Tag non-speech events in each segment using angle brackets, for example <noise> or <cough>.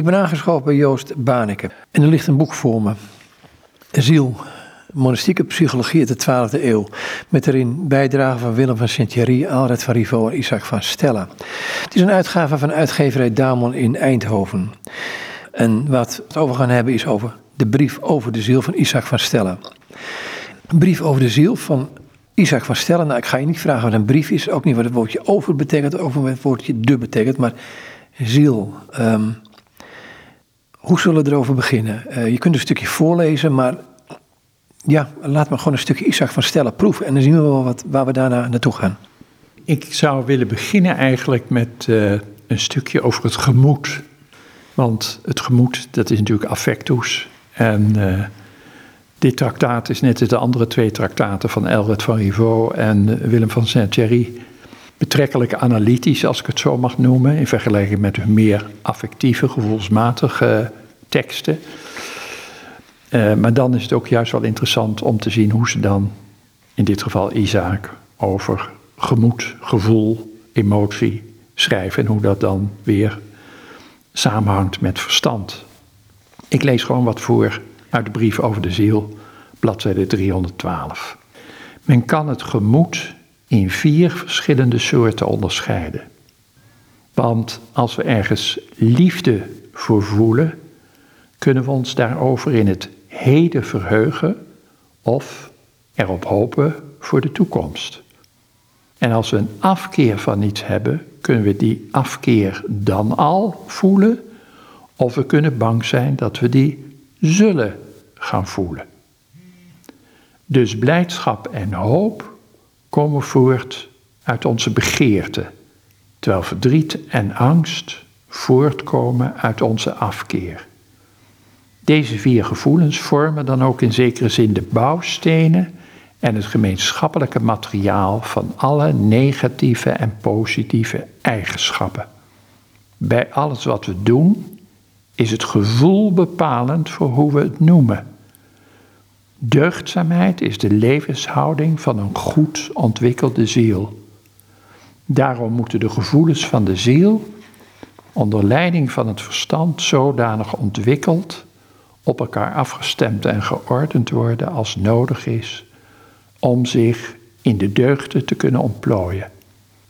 Ik ben aangeschoven bij Joost Baneke en er ligt een boek voor me. Ziel, monastieke psychologie uit de 12e eeuw. Met erin bijdragen van Willem van Sint-Thierry, Alred van Rivaux en Isaac van Stella. Het is een uitgave van uitgeverij Damon in Eindhoven. En wat we het over gaan hebben is over de brief over de ziel van Isaac van Stella. Een brief over de ziel van Isaac van Stella. Nou, ik ga je niet vragen wat een brief is, ook niet wat het woordje over betekent, ook wat het woordje de betekent, maar ziel. Ehm, hoe zullen we erover beginnen? Uh, je kunt een stukje voorlezen, maar ja, laat me gewoon een stukje Isaac van Stella proeven en dan zien we wel wat, waar we daarna naartoe gaan. Ik zou willen beginnen eigenlijk met uh, een stukje over het gemoed. Want het gemoed, dat is natuurlijk affectus. En uh, dit traktaat is net als de andere twee traktaten van Elred van Rivaux en Willem van Saint-Thierry betrekkelijk analytisch, als ik het zo mag noemen, in vergelijking met hun meer affectieve, gevoelsmatige teksten. Uh, maar dan is het ook juist wel interessant om te zien hoe ze dan, in dit geval Isaac, over gemoed, gevoel, emotie schrijven en hoe dat dan weer samenhangt met verstand. Ik lees gewoon wat voor uit de brief over de ziel, bladzijde 312. Men kan het gemoed in vier verschillende soorten onderscheiden. Want als we ergens liefde voor voelen, kunnen we ons daarover in het heden verheugen of erop hopen voor de toekomst. En als we een afkeer van iets hebben, kunnen we die afkeer dan al voelen, of we kunnen bang zijn dat we die zullen gaan voelen. Dus blijdschap en hoop komen voort uit onze begeerte, terwijl verdriet en angst voortkomen uit onze afkeer. Deze vier gevoelens vormen dan ook in zekere zin de bouwstenen en het gemeenschappelijke materiaal van alle negatieve en positieve eigenschappen. Bij alles wat we doen is het gevoel bepalend voor hoe we het noemen. Deugdzaamheid is de levenshouding van een goed ontwikkelde ziel. Daarom moeten de gevoelens van de ziel onder leiding van het verstand zodanig ontwikkeld, op elkaar afgestemd en geordend worden als nodig is om zich in de deugden te kunnen ontplooien.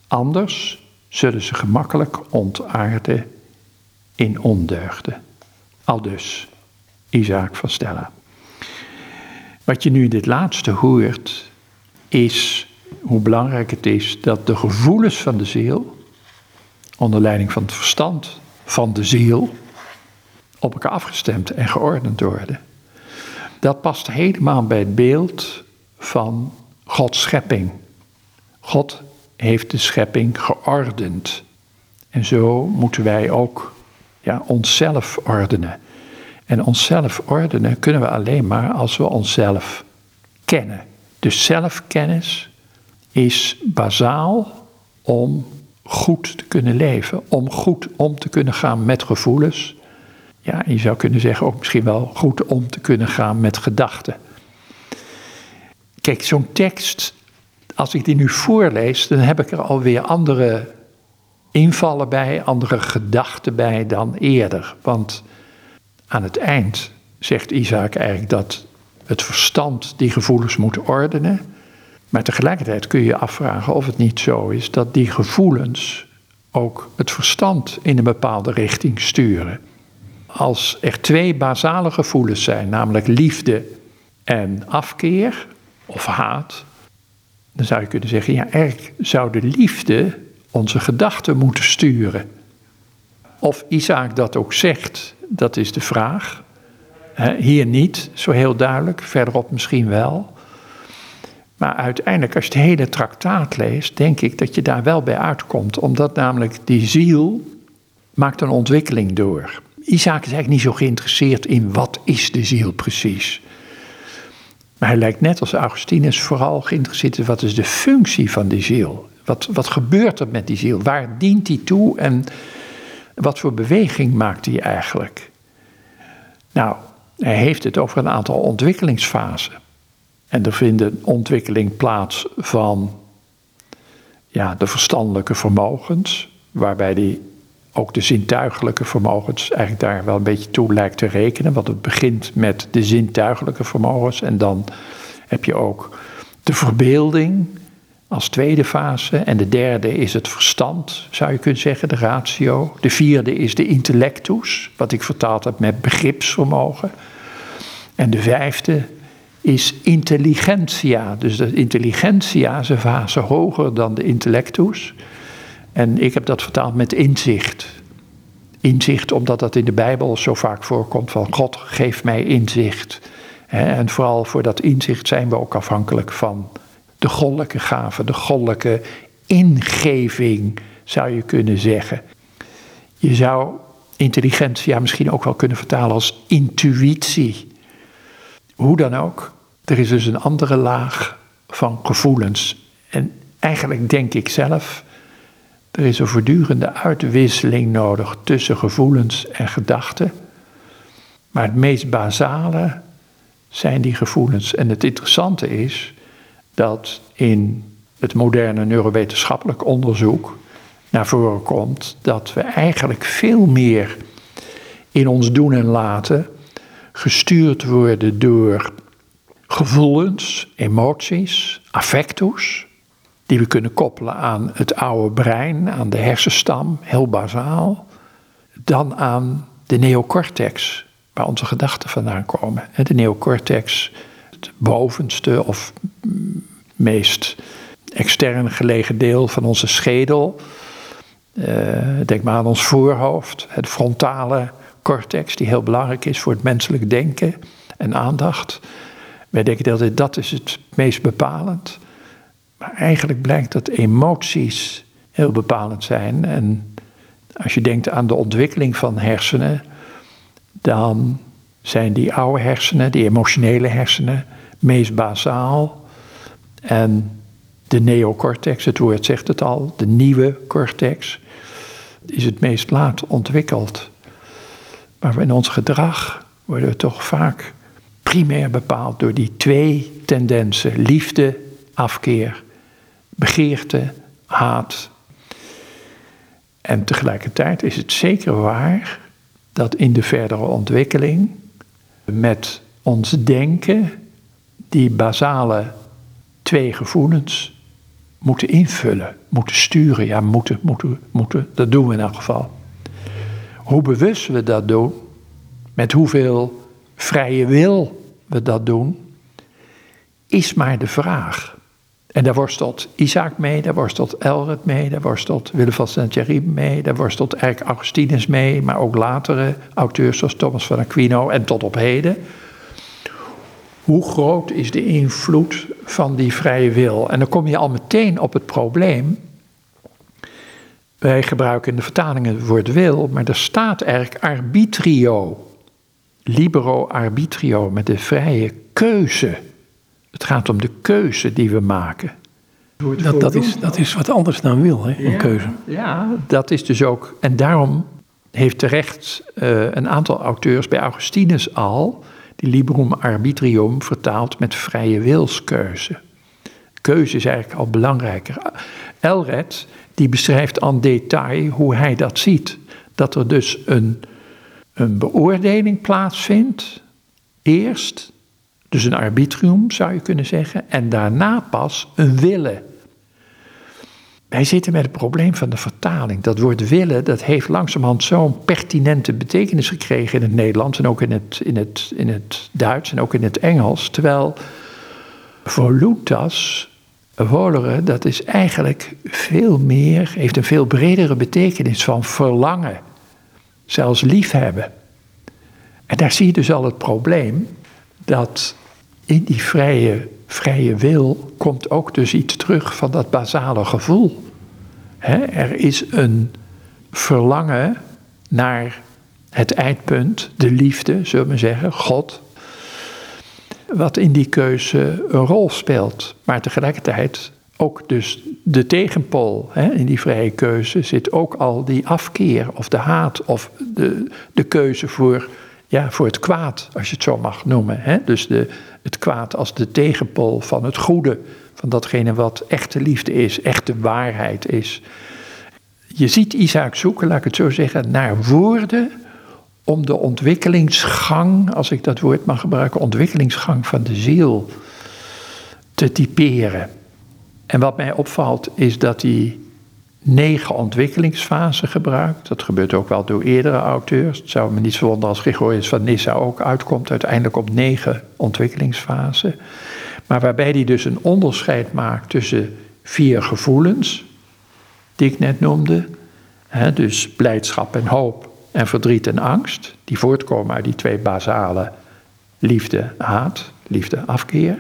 Anders zullen ze gemakkelijk ontaarden in ondeugden. Aldus Isaac van Stella. Wat je nu dit laatste hoort, is hoe belangrijk het is dat de gevoelens van de ziel, onder leiding van het verstand van de ziel, op elkaar afgestemd en geordend worden. Dat past helemaal bij het beeld van Gods schepping. God heeft de schepping geordend. En zo moeten wij ook ja, onszelf ordenen. En onszelf ordenen kunnen we alleen maar als we onszelf kennen. Dus zelfkennis is bazaal om goed te kunnen leven, om goed om te kunnen gaan met gevoelens. Ja, je zou kunnen zeggen ook misschien wel goed om te kunnen gaan met gedachten. Kijk, zo'n tekst, als ik die nu voorlees, dan heb ik er alweer andere invallen bij, andere gedachten bij dan eerder. Want aan het eind zegt Isaac eigenlijk dat het verstand die gevoelens moet ordenen. Maar tegelijkertijd kun je je afvragen of het niet zo is dat die gevoelens ook het verstand in een bepaalde richting sturen. Als er twee basale gevoelens zijn, namelijk liefde en afkeer of haat, dan zou je kunnen zeggen, ja, eigenlijk zou de liefde onze gedachten moeten sturen. Of Isaac dat ook zegt, dat is de vraag. Hier niet, zo heel duidelijk, verderop misschien wel. Maar uiteindelijk, als je het hele traktaat leest, denk ik dat je daar wel bij uitkomt. Omdat namelijk die ziel maakt een ontwikkeling door. Isaac is eigenlijk niet zo geïnteresseerd in wat is de ziel precies. Maar hij lijkt net als Augustinus vooral geïnteresseerd in wat is de functie van die ziel. Wat, wat gebeurt er met die ziel? Waar dient die toe en wat voor beweging maakt die eigenlijk? Nou, hij heeft het over een aantal ontwikkelingsfasen. En er vindt een ontwikkeling plaats van ja, de verstandelijke vermogens, waarbij die ook de zintuigelijke vermogens eigenlijk daar wel een beetje toe lijkt te rekenen. Want het begint met de zintuigelijke vermogens en dan heb je ook de verbeelding als tweede fase. En de derde is het verstand, zou je kunnen zeggen, de ratio. De vierde is de intellectus, wat ik vertaald heb met begripsvermogen. En de vijfde is intelligentia. Dus de intelligentia is een fase hoger dan de intellectus. En ik heb dat vertaald met inzicht. Inzicht omdat dat in de Bijbel zo vaak voorkomt van God geeft mij inzicht. En vooral voor dat inzicht zijn we ook afhankelijk van de goddelijke gave, de goddelijke ingeving, zou je kunnen zeggen. Je zou intelligentia misschien ook wel kunnen vertalen als intuïtie. Hoe dan ook, er is dus een andere laag van gevoelens. En eigenlijk denk ik zelf, er is een voortdurende uitwisseling nodig tussen gevoelens en gedachten. Maar het meest basale zijn die gevoelens. En het interessante is dat in het moderne neurowetenschappelijk onderzoek naar voren komt dat we eigenlijk veel meer in ons doen en laten gestuurd worden door gevoelens, emoties, affectus, die we kunnen koppelen aan het oude brein, aan de hersenstam, heel bazaal, dan aan de neocortex, waar onze gedachten vandaan komen. De neocortex, het bovenste of meest extern gelegen deel van onze schedel. Uh, denk maar aan ons voorhoofd, het frontale cortex, die heel belangrijk is voor het menselijk denken en aandacht. Wij denken dat dat is het meest bepalend. Maar eigenlijk blijkt dat emoties heel bepalend zijn. En als je denkt aan de ontwikkeling van hersenen, dan zijn die oude hersenen, die emotionele hersenen, meest basaal. En de neocortex, het woord zegt het al, de nieuwe cortex, is het meest laat ontwikkeld. Maar in ons gedrag worden we toch vaak primair bepaald door die twee tendensen: liefde, afkeer, begeerte, haat. En tegelijkertijd is het zeker waar dat in de verdere ontwikkeling met ons denken die basale twee gevoelens moeten invullen, moeten sturen. Ja, moeten, moeten, moeten, dat doen we in elk geval. Hoe bewust we dat doen, met hoeveel vrije wil we dat doen, is maar de vraag. En daar worstelt Isaac mee, daar worstelt Elred mee, daar worstelt Willem van Saint-Thierry mee, daar worstelt eigenlijk Augustinus mee, maar ook latere auteurs zoals Thomas van Aquino en tot op heden. Hoe groot is de invloed van die vrije wil? En dan kom je al meteen op het probleem. Wij gebruiken in de vertalingen het woord wil, maar er staat eigenlijk arbitrio. Libero arbitrio, met de vrije keuze. Het gaat om de keuze die we maken. Dat, dat, is, dat is wat anders dan wil, hè, een keuze. Ja, dat is dus ook. En daarom heeft terecht uh, een aantal auteurs bij Augustinus al die Librum Arbitrium vertaald met vrije wilskeuze. Keuze is eigenlijk al belangrijker. Elred die beschrijft en detail hoe hij dat ziet. Dat er dus een, een beoordeling plaatsvindt. Eerst dus een arbitrium zou je kunnen zeggen, en daarna pas een willen. Wij zitten met het probleem van de vertaling. Dat woord willen, dat heeft langzamerhand zo'n pertinente betekenis gekregen in het Nederlands en ook in het, in het, in het Duits en ook in het Engels. Terwijl voluntas, volere, dat is eigenlijk veel meer, heeft een veel bredere betekenis van verlangen, zelfs liefhebben. En daar zie je dus al het probleem dat in die vrije, vrije wil komt ook dus iets terug van dat basale gevoel. er is een verlangen naar het eindpunt, de liefde, zullen we zeggen, God, wat in die keuze een rol speelt. Maar tegelijkertijd ook dus de tegenpol. in die vrije keuze zit ook al die afkeer of de haat of de, de keuze voor, ja, voor het kwaad, als je het zo mag noemen. Dus de, het kwaad als de tegenpol van het goede, van datgene wat echte liefde is, echte waarheid is. je ziet Isaac zoeken, laat ik het zo zeggen, naar woorden om de ontwikkelingsgang, als ik dat woord mag gebruiken, ontwikkelingsgang van de ziel te typeren. En wat mij opvalt is dat hij negen ontwikkelingsfasen gebruikt. Dat gebeurt ook wel door eerdere auteurs. Het zou me niet verwonderen als Gregorius van Nyssa ook uitkomt uiteindelijk op negen ontwikkelingsfasen. Maar waarbij hij dus een onderscheid maakt tussen vier gevoelens, die ik net noemde. Dus blijdschap en hoop en verdriet en angst, die voortkomen uit die twee basale liefde, haat, liefde, afkeer.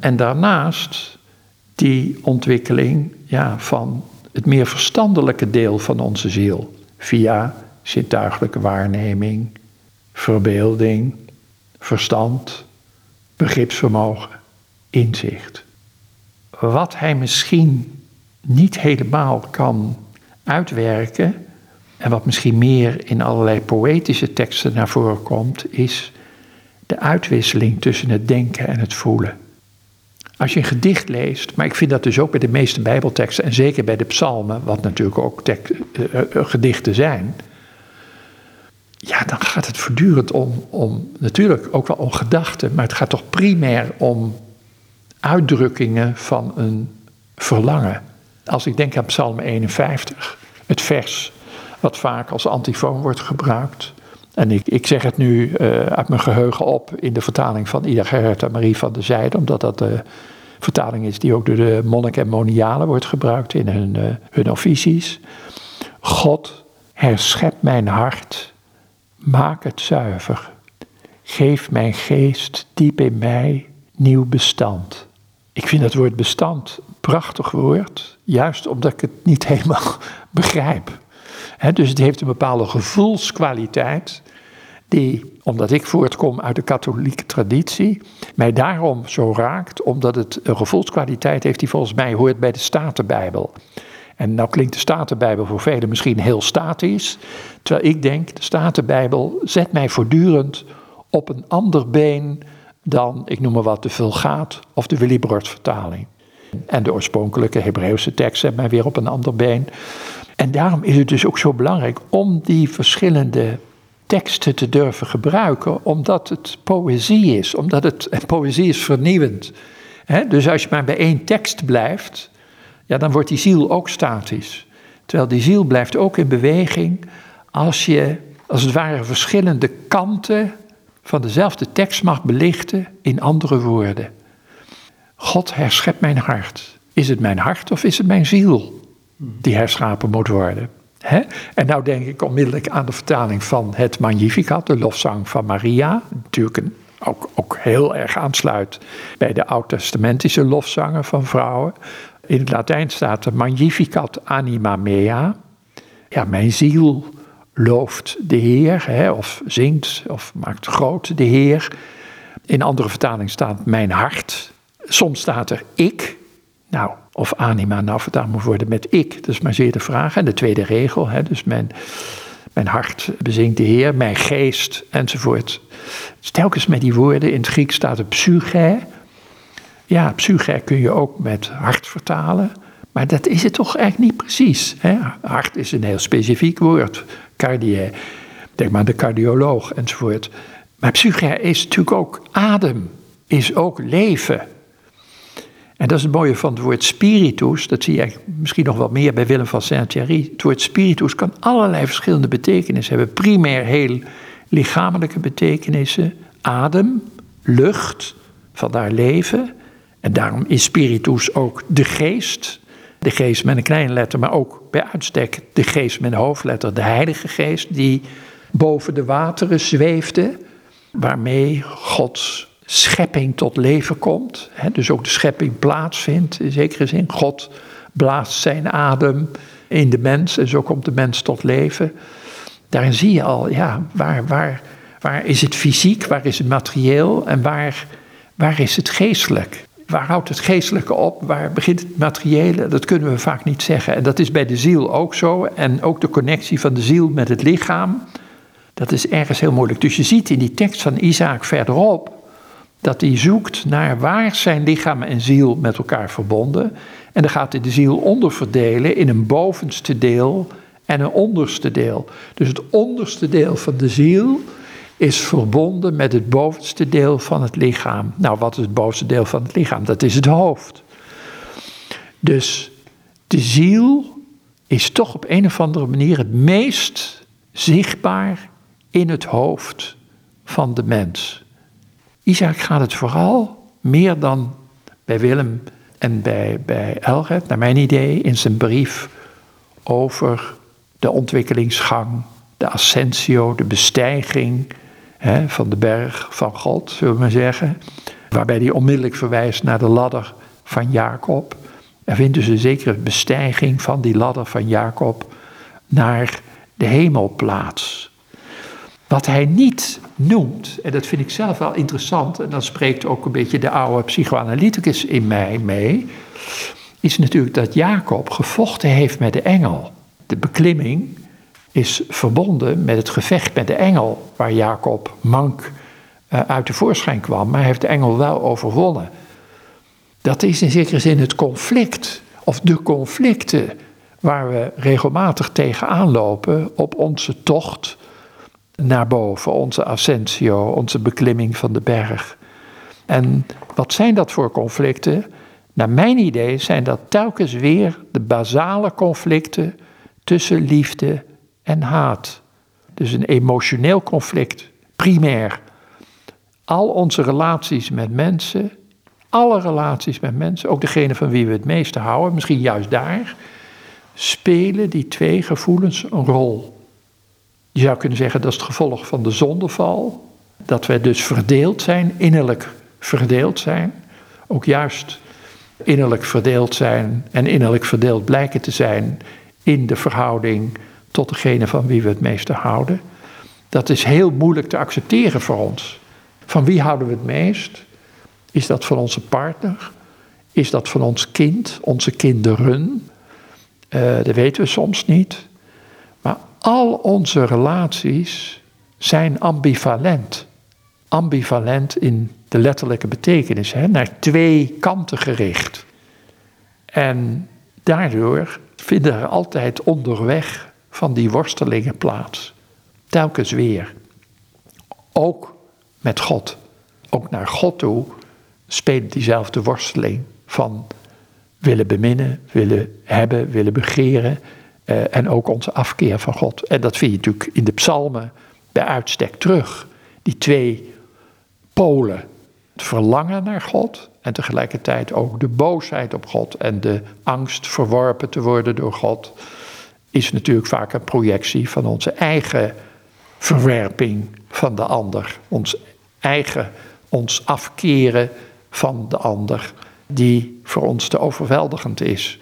En daarnaast die ontwikkeling ja, van het meer verstandelijke deel van onze ziel, via zintuigelijke waarneming, verbeelding, verstand, begripsvermogen, inzicht. Wat hij misschien niet helemaal kan uitwerken, en wat misschien meer in allerlei poëtische teksten naar voren komt, is de uitwisseling tussen het denken en het voelen. Als je een gedicht leest, maar ik vind dat dus ook bij de meeste Bijbelteksten en zeker bij de psalmen, wat natuurlijk ook tek, uh, gedichten zijn, ja, dan gaat het voortdurend om, om, natuurlijk ook wel om gedachten, maar het gaat toch primair om uitdrukkingen van een verlangen. Als ik denk aan Psalm 51, het vers wat vaak als antifoon wordt gebruikt. En ik, ik zeg het nu uh, uit mijn geheugen op in de vertaling van Ida Gerrit Marie van der Zijde, omdat dat de vertaling is die ook door de monniken en monialen wordt gebruikt in hun, uh, hun officies. God, herschep mijn hart, maak het zuiver. Geef mijn geest diep in mij nieuw bestand. Ik vind het woord bestand een prachtig woord, juist omdat ik het niet <laughs> helemaal begrijp dus het heeft een bepaalde gevoelskwaliteit, die, omdat ik voortkom uit de katholieke traditie, mij daarom zo raakt, omdat het een gevoelskwaliteit heeft die volgens mij hoort bij de Statenbijbel. En nou klinkt de Statenbijbel voor velen misschien heel statisch, terwijl ik denk, de Statenbijbel zet mij voortdurend op een ander been dan, ik noem maar wat, de Vulgaat of de Willibrord vertaling. En de oorspronkelijke Hebreeuwse tekst zet mij weer op een ander been. En daarom is het dus ook zo belangrijk om die verschillende teksten te durven gebruiken, omdat het poëzie is, omdat het, <laughs> poëzie is vernieuwend. dus als je maar bij één tekst blijft, ja, dan wordt die ziel ook statisch. Terwijl die ziel blijft ook in beweging als je, als het ware, verschillende kanten van dezelfde tekst mag belichten in andere woorden. God herschept mijn hart. Is het mijn hart of is het mijn ziel? die herschapen moet worden. En nou denk ik onmiddellijk aan de vertaling van het Magnificat, de lofzang van Maria. Natuurlijk ook, ook heel erg aansluit bij de oud-testamentische lofzangen van vrouwen. In het Latijn staat de Magnificat anima mea. Ja, mijn ziel looft de Heer, of zingt, of maakt groot de Heer. In andere vertalingen staat mijn hart. Soms staat er ik. Nou, of anima nou vertaald moet worden met ik. Dat is maar zeer de vraag. En de tweede regel, hè, dus mijn, mijn hart bezinkt de Heer, mijn geest enzovoort. Telkens met die woorden, in het Grieks staat er psyche. Ja, psyche kun je ook met hart vertalen. Maar dat is het toch eigenlijk niet precies. Hè? Hart is een heel specifiek woord. Cardie, denk maar de cardioloog enzovoort. Maar psyche is natuurlijk ook adem, is ook leven. En dat is het mooie van het woord spiritus. Dat zie je misschien nog wel meer bij Willem van Saint-Thierry. Het woord spiritus kan allerlei verschillende betekenissen hebben. Primair heel lichamelijke betekenissen. Adem, lucht, vandaar leven. En daarom is spiritus ook de geest. De geest met een kleine letter, maar ook bij uitstek de geest met een hoofdletter. De Heilige Geest die boven de wateren zweefde. Waarmee Gods schepping tot leven komt. Hè, dus ook de schepping plaatsvindt, in zekere zin. God blaast zijn adem in de mens en zo komt de mens tot leven. Daarin zie je al, ja, waar, waar, waar is het fysiek, waar is het materieel en waar, waar is het geestelijk? Waar houdt het geestelijke op? Waar begint het materiële? Dat kunnen we vaak niet zeggen. En dat is bij de ziel ook zo. En ook de connectie van de ziel met het lichaam. Dat is ergens heel moeilijk. Dus je ziet in die tekst van Isaac verderop dat hij zoekt naar waar zijn lichaam en ziel met elkaar verbonden. En dan gaat hij de ziel onderverdelen in een bovenste deel en een onderste deel. Dus het onderste deel van de ziel is verbonden met het bovenste deel van het lichaam. Nou, wat is het bovenste deel van het lichaam? Dat is het hoofd. Dus de ziel is toch op een of andere manier het meest zichtbaar in het hoofd van de mens. Isaac gaat het vooral meer dan bij Willem en bij, bij Elred, naar mijn idee, in zijn brief over de ontwikkelingsgang, de ascensio, de bestijging hè, van de berg van God, zullen we maar zeggen. Waarbij hij onmiddellijk verwijst naar de ladder van Jacob. Er vindt dus een zekere bestijging van die ladder van Jacob naar de hemelplaats. Wat hij niet noemt, en dat vind ik zelf wel interessant, en dan spreekt ook een beetje de oude psychoanalyticus in mij mee, is natuurlijk dat Jacob gevochten heeft met de engel. De beklimming is verbonden met het gevecht met de engel, waar Jacob mank uh, uit de voorschijn kwam, maar hij heeft de engel wel overwonnen. Dat is in zekere zin het conflict, of de conflicten waar we regelmatig tegenaan lopen op onze tocht naar boven, onze ascensio, onze beklimming van de berg. En wat zijn dat voor conflicten? Naar mijn idee zijn dat telkens weer de basale conflicten tussen liefde en haat. Dus een emotioneel conflict, primair. Al onze relaties met mensen, alle relaties met mensen, ook degene van wie we het meeste houden, misschien juist daar, spelen die twee gevoelens een rol. Je zou kunnen zeggen dat is het gevolg van de zondeval. Dat wij dus verdeeld zijn, innerlijk verdeeld zijn. Ook juist innerlijk verdeeld zijn en innerlijk verdeeld blijken te zijn in de verhouding tot degene van wie we het meeste houden. Dat is heel moeilijk te accepteren voor ons. Van wie houden we het meest? Is dat van onze partner? Is dat van ons kind, onze kinderen? Uh, dat weten we soms niet. Al onze relaties zijn ambivalent. Ambivalent in de letterlijke betekenis, hè, naar twee kanten gericht. En daardoor vinden er altijd onderweg van die worstelingen plaats. Telkens weer. Ook met God. Ook naar God toe speelt diezelfde worsteling van willen beminnen, willen hebben, willen begeren. Uh, en ook onze afkeer van God. En dat vind je natuurlijk in de psalmen bij uitstek terug. Die twee polen. Het verlangen naar God en tegelijkertijd ook de boosheid op God en de angst verworpen te worden door God. Is natuurlijk vaak een projectie van onze eigen verwerping van de ander. Ons eigen, ons afkeren van de ander, die voor ons te overweldigend is.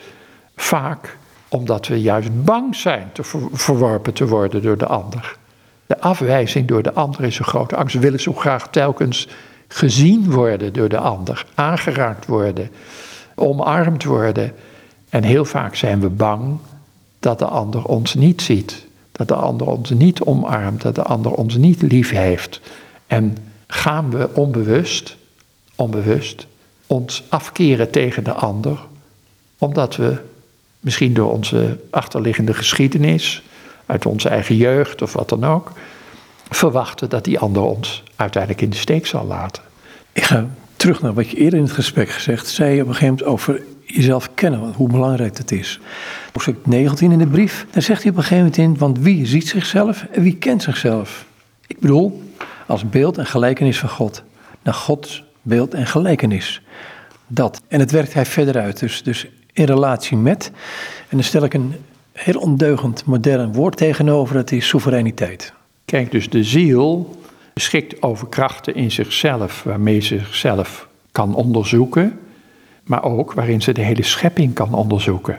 Vaak omdat we juist bang zijn te verworpen te worden door de ander. De afwijzing door de ander is een grote angst. We willen zo graag telkens gezien worden door de ander, aangeraakt worden, omarmd worden. En heel vaak zijn we bang dat de ander ons niet ziet, dat de ander ons niet omarmt, dat de ander ons niet lief heeft. En gaan we onbewust, onbewust, ons afkeren tegen de ander, omdat we misschien door onze achterliggende geschiedenis, uit onze eigen jeugd of wat dan ook, verwachten dat die ander ons uiteindelijk in de steek zal laten. Ik ga terug naar wat je eerder in het gesprek gezegd zei je op een gegeven moment over jezelf kennen, hoe belangrijk dat is. Hoofdstuk 19 in de brief, daar zegt hij op een gegeven moment in, want wie ziet zichzelf en wie kent zichzelf? Ik bedoel, als beeld en gelijkenis van God. Naar Gods beeld en gelijkenis. Dat. En het werkt hij verder uit. Dus, dus in relatie met. En dan stel ik een heel ondeugend modern woord tegenover, dat is soevereiniteit. Kijk, dus de ziel beschikt over krachten in zichzelf, waarmee ze zichzelf kan onderzoeken, maar ook waarin ze de hele schepping kan onderzoeken.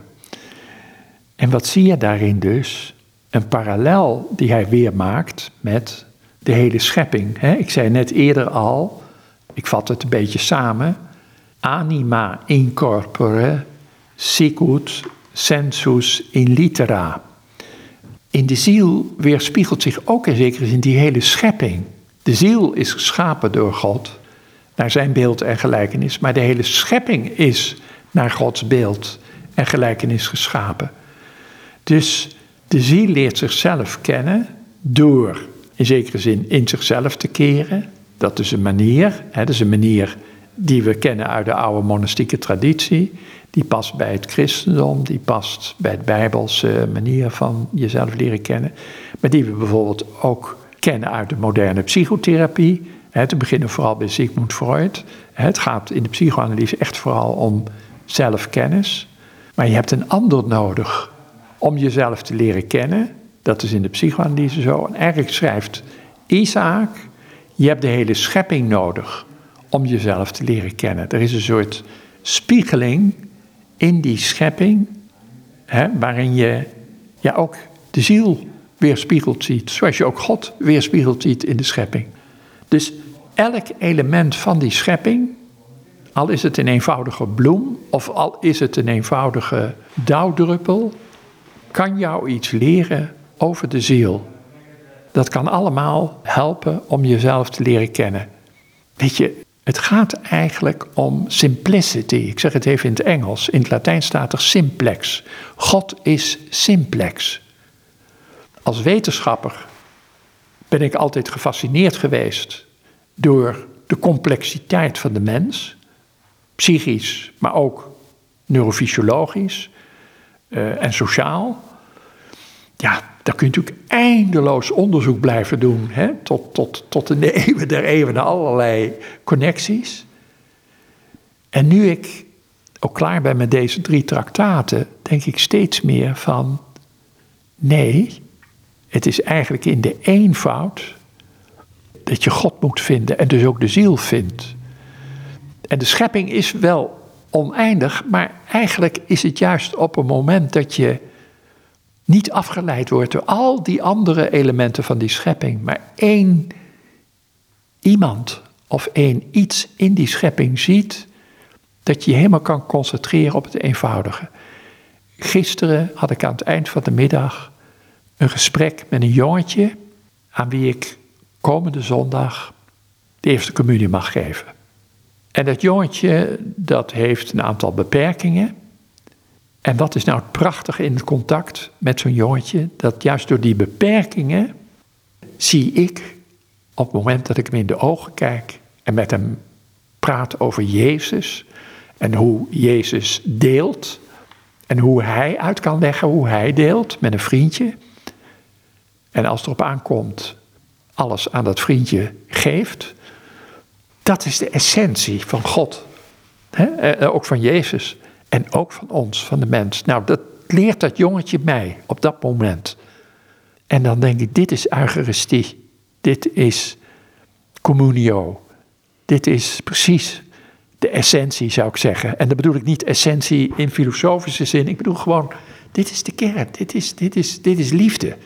En wat zie je daarin dus? Een parallel die hij weer maakt met de hele schepping. Ik zei net eerder al, ik vat het een beetje samen, anima in corpore sicut sensus in litera. In de ziel weerspiegelt zich ook in zekere zin die hele schepping. De ziel is geschapen door God, naar zijn beeld en gelijkenis, maar de hele schepping is naar Gods beeld en gelijkenis geschapen. Dus de ziel leert zichzelf kennen door in zekere zin in zichzelf te keren. Dat is een manier, hè, dat is een manier die we kennen uit de oude monastieke traditie. Die past bij het christendom, die past bij het bijbelse manier van jezelf leren kennen. Maar die we bijvoorbeeld ook kennen uit de moderne psychotherapie. Te beginnen vooral bij Sigmund Freud. Het gaat in de psychoanalyse echt vooral om zelfkennis. Maar je hebt een ander nodig om jezelf te leren kennen. Dat is in de psychoanalyse zo. En eigenlijk schrijft Isaac, je hebt de hele schepping nodig om jezelf te leren kennen. Er is een soort spiegeling in die schepping, hè, waarin je ja, ook de ziel weerspiegeld ziet, zoals je ook God weerspiegeld ziet in de schepping. Dus elk element van die schepping, al is het een eenvoudige bloem of al is het een eenvoudige dauwdruppel, kan jou iets leren over de ziel. Dat kan allemaal helpen om jezelf te leren kennen. Weet je, het gaat eigenlijk om simplicity. Ik zeg het even in het Engels. In het Latijn staat er simplex. God is simplex. Als wetenschapper ben ik altijd gefascineerd geweest door de complexiteit van de mens, psychisch, maar ook neurofysiologisch uh, en sociaal. Ja, daar kun je natuurlijk eindeloos onderzoek blijven doen, hè? Tot, tot, tot de <laughs> eeuwen der eeuwen, allerlei connecties. En nu ik ook klaar ben met deze drie traktaten, denk ik steeds meer van, nee, het is eigenlijk in de eenvoud dat je God moet vinden en dus ook de ziel vindt. En de schepping is wel oneindig, maar eigenlijk is het juist op een moment dat je niet afgeleid wordt door al die andere elementen van die schepping, maar één iemand of één iets in die schepping ziet, dat je je helemaal kan concentreren op het eenvoudige. Gisteren had ik aan het eind van de middag een gesprek met een jongetje aan wie ik komende zondag de eerste communie mag geven. En dat jongetje dat heeft een aantal beperkingen. En wat is nou het prachtige in het contact met zo'n jongetje? Dat juist door die beperkingen zie ik op het moment dat ik hem in de ogen kijk en met hem praat over Jezus en hoe Jezus deelt en hoe hij uit kan leggen hoe hij deelt met een vriendje. En als het erop aankomt, alles aan dat vriendje geeft. Dat is de essentie van God. He? Ook van Jezus. En ook van ons, van de mens. Nou, dat leert dat jongetje mij op dat moment. En dan denk ik, dit is Eucharistie. Dit is communio. Dit is precies de essentie, zou ik zeggen. En dan bedoel ik niet essentie in filosofische zin. Ik bedoel gewoon, dit is de kern. Dit is, dit is, dit is liefde.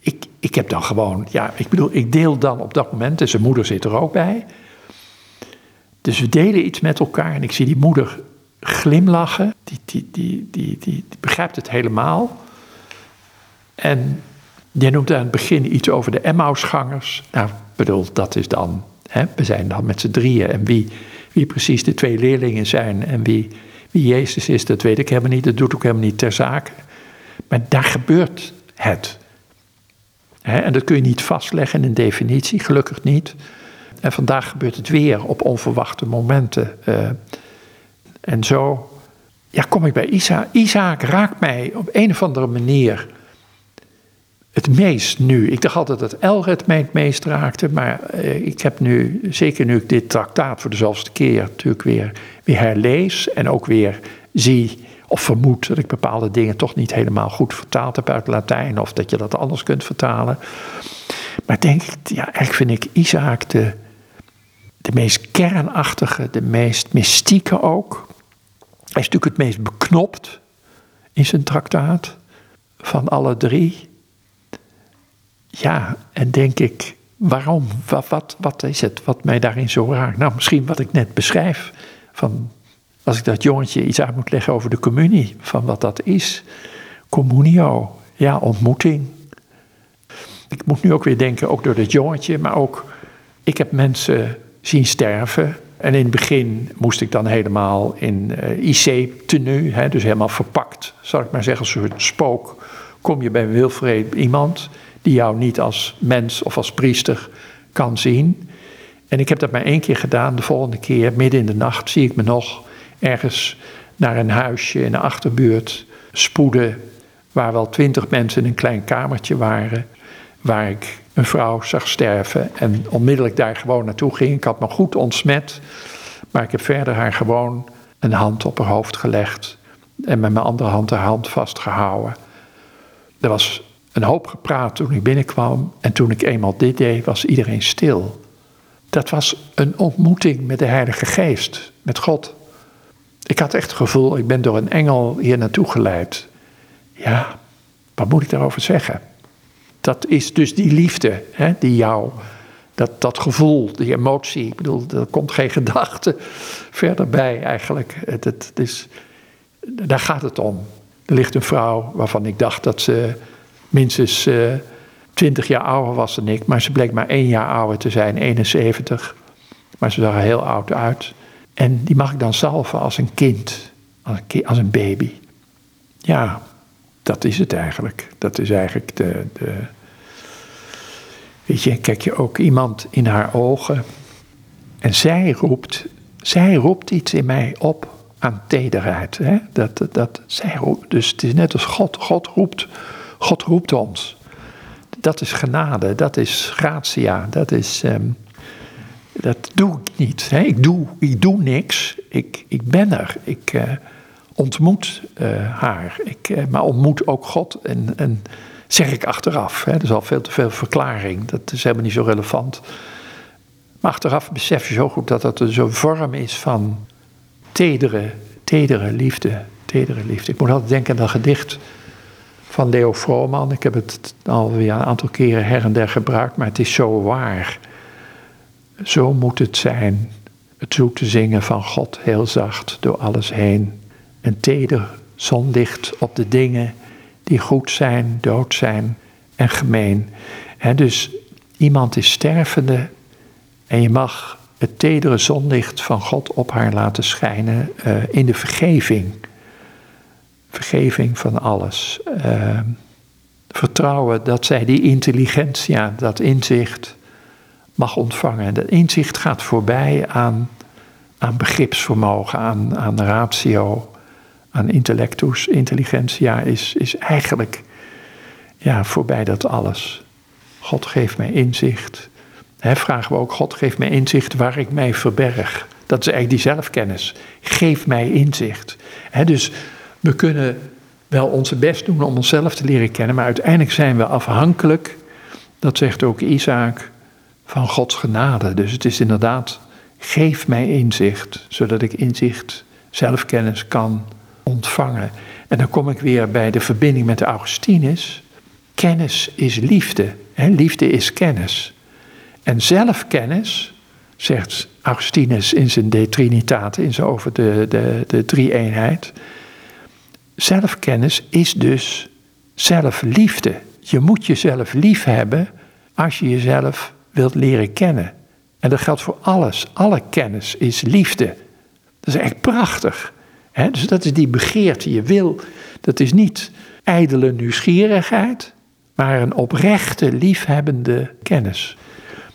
Ik, ik heb dan gewoon, ja, ik bedoel, ik deel dan op dat moment, en zijn moeder zit er ook bij. Dus we delen iets met elkaar en ik zie die moeder glimlachen. Die, die, die, die, die, begrijpt het helemaal. En jij noemt aan het begin iets over de Emmausgangers. Nou, bedoel, dat is dan, hè, we zijn dan met z'n drieën. En wie, wie precies de twee leerlingen zijn en wie, wie Jezus is, dat weet ik helemaal niet. Dat doet ook helemaal niet ter zake. Maar daar gebeurt het. en dat kun je niet vastleggen in definitie, gelukkig niet. En vandaag gebeurt het weer op onverwachte momenten. Uh, en zo ja, kom ik bij Isaac. Isaac raakt mij op een of andere manier het meest nu. Ik dacht altijd dat Elred mij het meest raakte, maar eh, ik heb nu, zeker nu ik dit traktaat voor de keer natuurlijk weer, weer herlees en ook weer zie of vermoed dat ik bepaalde dingen toch niet helemaal goed vertaald heb uit Latijn of dat je dat anders kunt vertalen. Maar denk ik, ja, eigenlijk vind ik Isaac de, de meest kernachtige, de meest mystieke ook. Hij is natuurlijk het meest beknopt in zijn traktaat van alle drie. Ja, en denk ik, waarom? Wat, wat, wat is het wat mij daarin zo raakt? Nou, misschien wat ik net beschrijf. Van, als ik dat jongetje iets uit moet leggen over de communie, van wat dat is. Communio, ja, ontmoeting. Ik moet nu ook weer denken, ook door dat jongetje, maar ook, ik heb mensen zien sterven. En in het begin moest ik dan helemaal in uh, IC-tenue, dus helemaal verpakt, zal ik maar zeggen, als een soort spook. Kom je bij Wilfred iemand die jou niet als mens of als priester kan zien. En ik heb dat maar één keer gedaan. De volgende keer, midden in de nacht, zie ik me nog ergens naar een huisje in de achterbuurt spoeden. Waar wel twintig mensen in een klein kamertje waren. Waar ik een vrouw zag sterven en onmiddellijk daar gewoon naartoe ging. Ik had me goed ontsmet, maar ik heb verder haar gewoon een hand op haar hoofd gelegd en met mijn andere hand haar hand vastgehouden. Er was een hoop gepraat toen ik binnenkwam en toen ik eenmaal dit deed, was iedereen stil. Dat was een ontmoeting met de Heilige Geest, met God. Ik had echt het gevoel, ik ben door een engel hier naartoe geleid. Ja, wat moet ik daarover zeggen? Dat is dus die liefde hè, die jou, dat, dat gevoel, die emotie, ik bedoel, er komt geen <laughs> gedachte verder bij eigenlijk. Het, het, is, daar gaat het om. Er ligt een vrouw waarvan ik dacht dat ze minstens uh, eh, 20 jaar ouder was dan ik, maar ze bleek maar één jaar ouder te zijn, 71. Maar ze zag er heel oud uit. En die mag ik dan salven als een kind, als een baby. Ja, dat is het eigenlijk. Dat is eigenlijk de, de. Weet je, kijk je ook iemand in haar ogen. En zij roept, zij roept iets in mij op aan tederheid. Hè? Dat, dat, zij roept, dus het is net als God. God roept, God roept ons. Dat is genade, dat is gratia, dat is. Ehm, dat doe ik niet. Ik, doe, ik doe niks. Ik, ik ben er. Ik, uh, ontmoet uh, haar. Ik, uh, maar ontmoet ook God. En, en zeg ik achteraf. Hè, er is al veel te veel verklaring. Dat is helemaal niet zo relevant. Maar achteraf besef je zo goed dat dat zo'n vorm is van tedere, tedere liefde. Tedere liefde. Ik moet altijd denken aan dat gedicht van Leo Vrooman. Ik heb het alweer een aantal keren her en der gebruikt, maar het is zo waar. Zo moet het zijn. Het zoete zingen van God heel zacht door alles heen een teder zonlicht op de dingen die goed zijn, dood zijn en gemeen. dus iemand is stervende en je mag het tedere zonlicht van God op haar laten schijnen uh, in de vergeving. Vergeving van alles. Uh, vertrouwen dat zij die intelligentia, dat inzicht mag ontvangen. Dat inzicht gaat voorbij aan, aan begripsvermogen, aan, aan ratio aan intellectus, intelligentia, is, is eigenlijk ja, voorbij dat alles. God geeft mij inzicht. Vragen we ook, God geeft mij inzicht waar ik mij verberg. Dat is eigenlijk die zelfkennis. Geef mij inzicht. dus we kunnen wel onze best doen om onszelf te leren kennen, maar uiteindelijk zijn we afhankelijk, dat zegt ook Isaac, van Gods genade. Dus het is inderdaad, geef mij inzicht, zodat ik inzicht, zelfkennis kan ontvangen. En dan kom ik weer bij de verbinding met de Augustinus. Kennis is liefde. Hè? Liefde is kennis. En zelfkennis, zegt Augustinus in zijn De Trinitate, in zijn over de, de, de drie-eenheid. Zelfkennis is dus zelfliefde. Je moet jezelf lief hebben als je jezelf wilt leren kennen. En dat geldt voor alles. Alle kennis is liefde. Dat is echt prachtig dus dat is die begeerte, je wil. Dat is niet ijdele nieuwsgierigheid, maar een oprechte, liefhebbende kennis.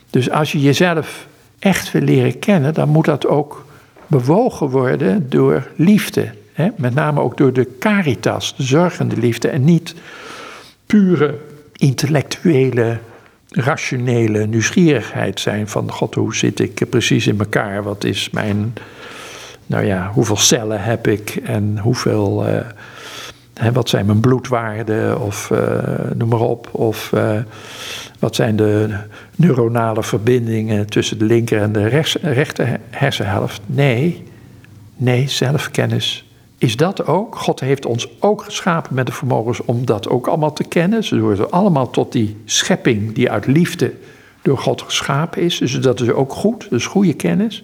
Dus als je jezelf echt wil leren kennen, dan moet dat ook bewogen worden door liefde. met name ook door de caritas, de zorgende liefde, en niet pure intellectuele, rationele nieuwsgierigheid zijn van God, hoe zit ik precies in elkaar? Wat is mijn nou ja, hoeveel cellen heb ik en hoeveel, uh, hè, wat zijn mijn bloedwaarden of uh, noem maar op. Of uh, wat zijn de neuronale verbindingen tussen de linker en de rechts, rechter hersenhelft. Nee, nee, zelfkennis is dat ook. God heeft ons ook geschapen met de vermogens om dat ook allemaal te kennen. Ze horen allemaal tot die schepping die uit liefde door God geschapen is. Dus dat is ook goed, dus goede kennis.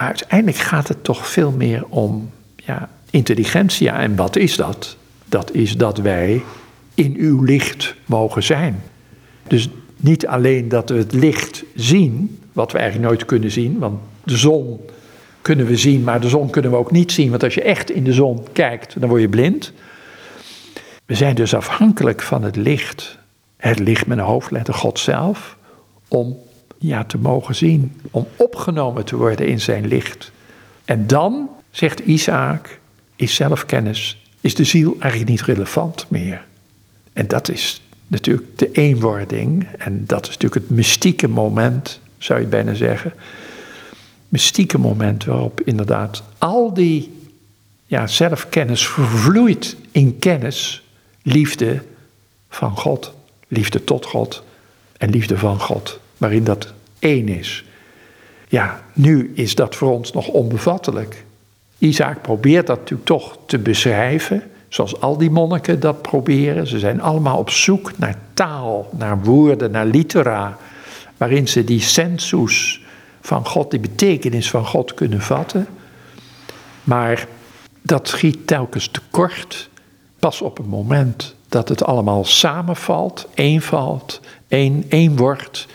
Uiteindelijk gaat het toch veel meer om ja, intelligentia. En wat is dat? Dat is dat wij in uw licht mogen zijn. Dus niet alleen dat we het licht zien, wat we eigenlijk nooit kunnen zien, want de zon kunnen we zien, maar de zon kunnen we ook niet zien, want als je echt in de zon kijkt, dan word je blind. We zijn dus afhankelijk van het licht, het licht met een hoofdletter God zelf, om ja, te mogen zien, om opgenomen te worden in zijn licht. En dan, zegt Isaac, is zelfkennis, is de ziel eigenlijk niet relevant meer. En dat is natuurlijk de eenwording, en dat is natuurlijk het mystieke moment, zou je bijna zeggen. Mystieke moment waarop inderdaad al die ja, zelfkennis vervloeit in kennis, liefde van God, liefde tot God en liefde van God, waarin dat één is. Ja, nu is dat voor ons nog onbevattelijk. Isaac probeert dat natuurlijk toch te beschrijven, zoals al die monniken dat proberen. Ze zijn allemaal op zoek naar taal, naar woorden, naar litera, waarin ze die sensus van God, die betekenis van God kunnen vatten. Maar dat schiet telkens tekort. Pas op het moment dat het allemaal samenvalt, eenvalt, één, één wordt.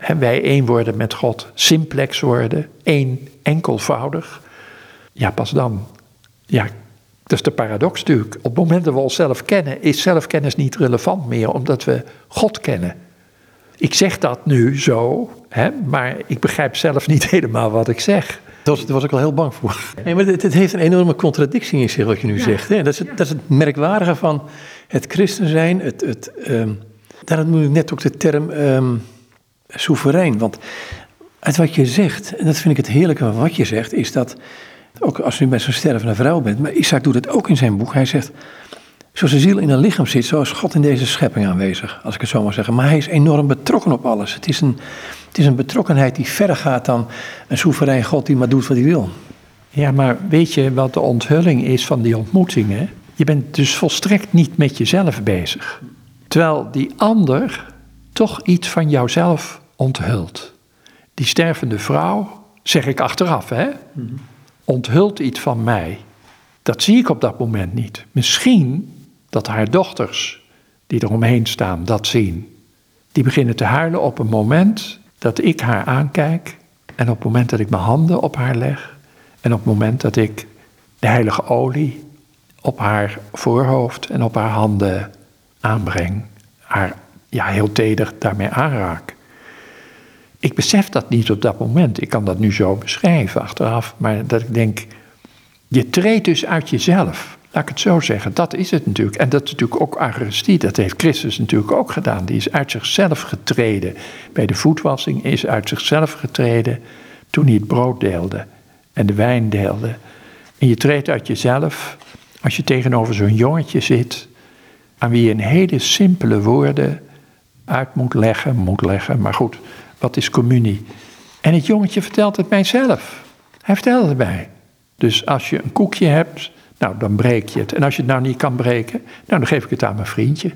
En wij één worden met God, simplex worden, één, enkelvoudig. Ja, pas dan. Ja, dat is de paradox natuurlijk. Op het moment dat we onszelf kennen, is zelfkennis niet relevant meer, omdat we God kennen. Ik zeg dat nu zo, hè, maar ik begrijp zelf niet <laughs> helemaal wat ik zeg. Daar was, was ik al heel bang voor. Nee, maar het, het, heeft een enorme contradictie in zich, wat je nu zegt. Hè? Dat, is het, dat is het merkwaardige van het christen zijn. Het, het, um, daarom noem ik net ook de term um, soeverein. Want uit wat je zegt, en dat vind ik het heerlijke van wat je zegt, is dat, ook als je met zo'n stervende vrouw bent, maar Isaac doet het ook in zijn boek. Hij zegt, zoals de ziel in een lichaam zit, zo is God in deze schepping aanwezig, als ik het zo mag zeggen. Maar hij is enorm betrokken op alles. Het is een, het is een betrokkenheid die verder gaat dan een soeverein God die maar doet wat hij wil. Ja, maar weet je wat de onthulling is van die ontmoetingen? Je bent dus volstrekt niet met jezelf bezig. Terwijl die ander toch iets van jouzelf onthult. Die stervende vrouw, zeg ik achteraf, hè, onthult iets van mij. Dat zie ik op dat moment niet. Misschien dat haar dochters, die eromheen staan, dat zien. Die beginnen te huilen op een moment dat ik haar aankijk en op het moment dat ik mijn handen op haar leg en op het moment dat ik de heilige olie op haar voorhoofd en op haar handen aanbreng, haar ja, heel teder daarmee aanraak. Ik besef dat niet op dat moment. Ik kan dat nu zo beschrijven achteraf, maar dat ik denk, je treedt dus uit jezelf. Laat ik het zo zeggen, dat is het natuurlijk. En dat is natuurlijk ook Eucharistie, dat heeft Christus natuurlijk ook gedaan. Die is uit zichzelf getreden. Bij de voetwassing is uit zichzelf getreden toen hij het brood deelde en de wijn deelde. En je treedt uit jezelf als je tegenover zo'n jongetje zit, aan wie je een hele simpele woorden uit moet leggen, moet leggen, maar goed, wat is communie? En het jongetje vertelt het mijzelf. Hij vertelt het mij. Dus als je een koekje hebt, nou, dan breek je het. En als je het nou niet kan breken, nou, dan geef ik het aan mijn vriendje.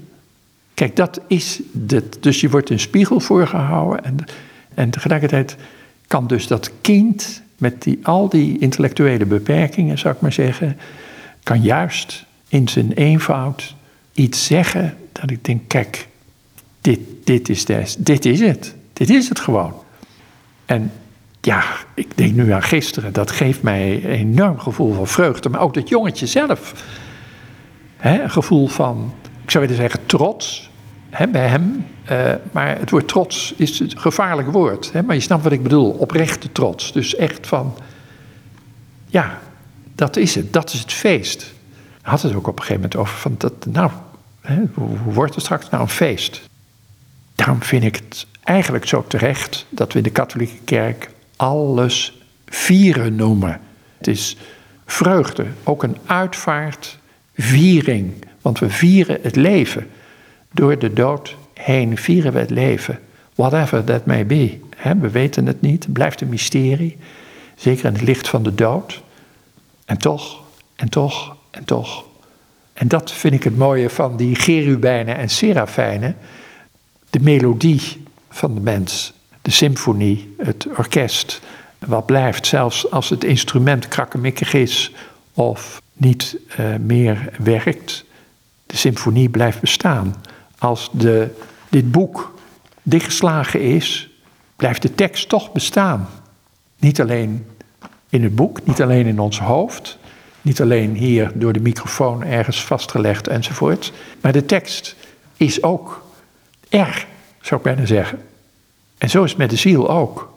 Kijk, dat is het. Dus je wordt een spiegel voorgehouden. En, en tegelijkertijd kan dus dat kind met die, al die intellectuele beperkingen, zou ik maar zeggen, kan juist in zijn eenvoud iets zeggen dat ik denk, kijk, dit, dit, is, des, dit is het. Dit is het gewoon. En ja, ik denk nu aan gisteren, dat geeft mij een enorm gevoel van vreugde. Maar ook dat jongetje zelf. Hè, een gevoel van, ik zou willen zeggen, trots hè, bij hem. Uh, maar het woord trots is een gevaarlijk woord. Hè, maar je snapt wat ik bedoel, oprechte trots. Dus echt van, ja, dat is het, dat is het feest. Hij had het ook op een gegeven moment over van, dat, nou, hè, hoe, hoe wordt het straks nou een feest? Daarom vind ik het eigenlijk zo terecht dat we de katholieke kerk alles vieren noemen. Het is vreugde, ook een uitvaart, viering. Want we vieren het leven. Door de dood heen vieren we het leven. Whatever that may be. we weten het niet, het blijft een mysterie. Zeker in het licht van de dood. En toch, en toch, en toch. En dat vind ik het mooie van die cherubijnen en serafijnen. De melodie van de mens de symfonie, het orkest, wat blijft, zelfs als het instrument krakkemikkig is of niet uh, meer werkt, de symfonie blijft bestaan. Als de, dit boek dichtgeslagen is, blijft de tekst toch bestaan. Niet alleen in het boek, niet alleen in ons hoofd, niet alleen hier door de microfoon ergens vastgelegd enzovoort, maar de tekst is ook er, zou ik bijna zeggen. En zo is het met de ziel ook.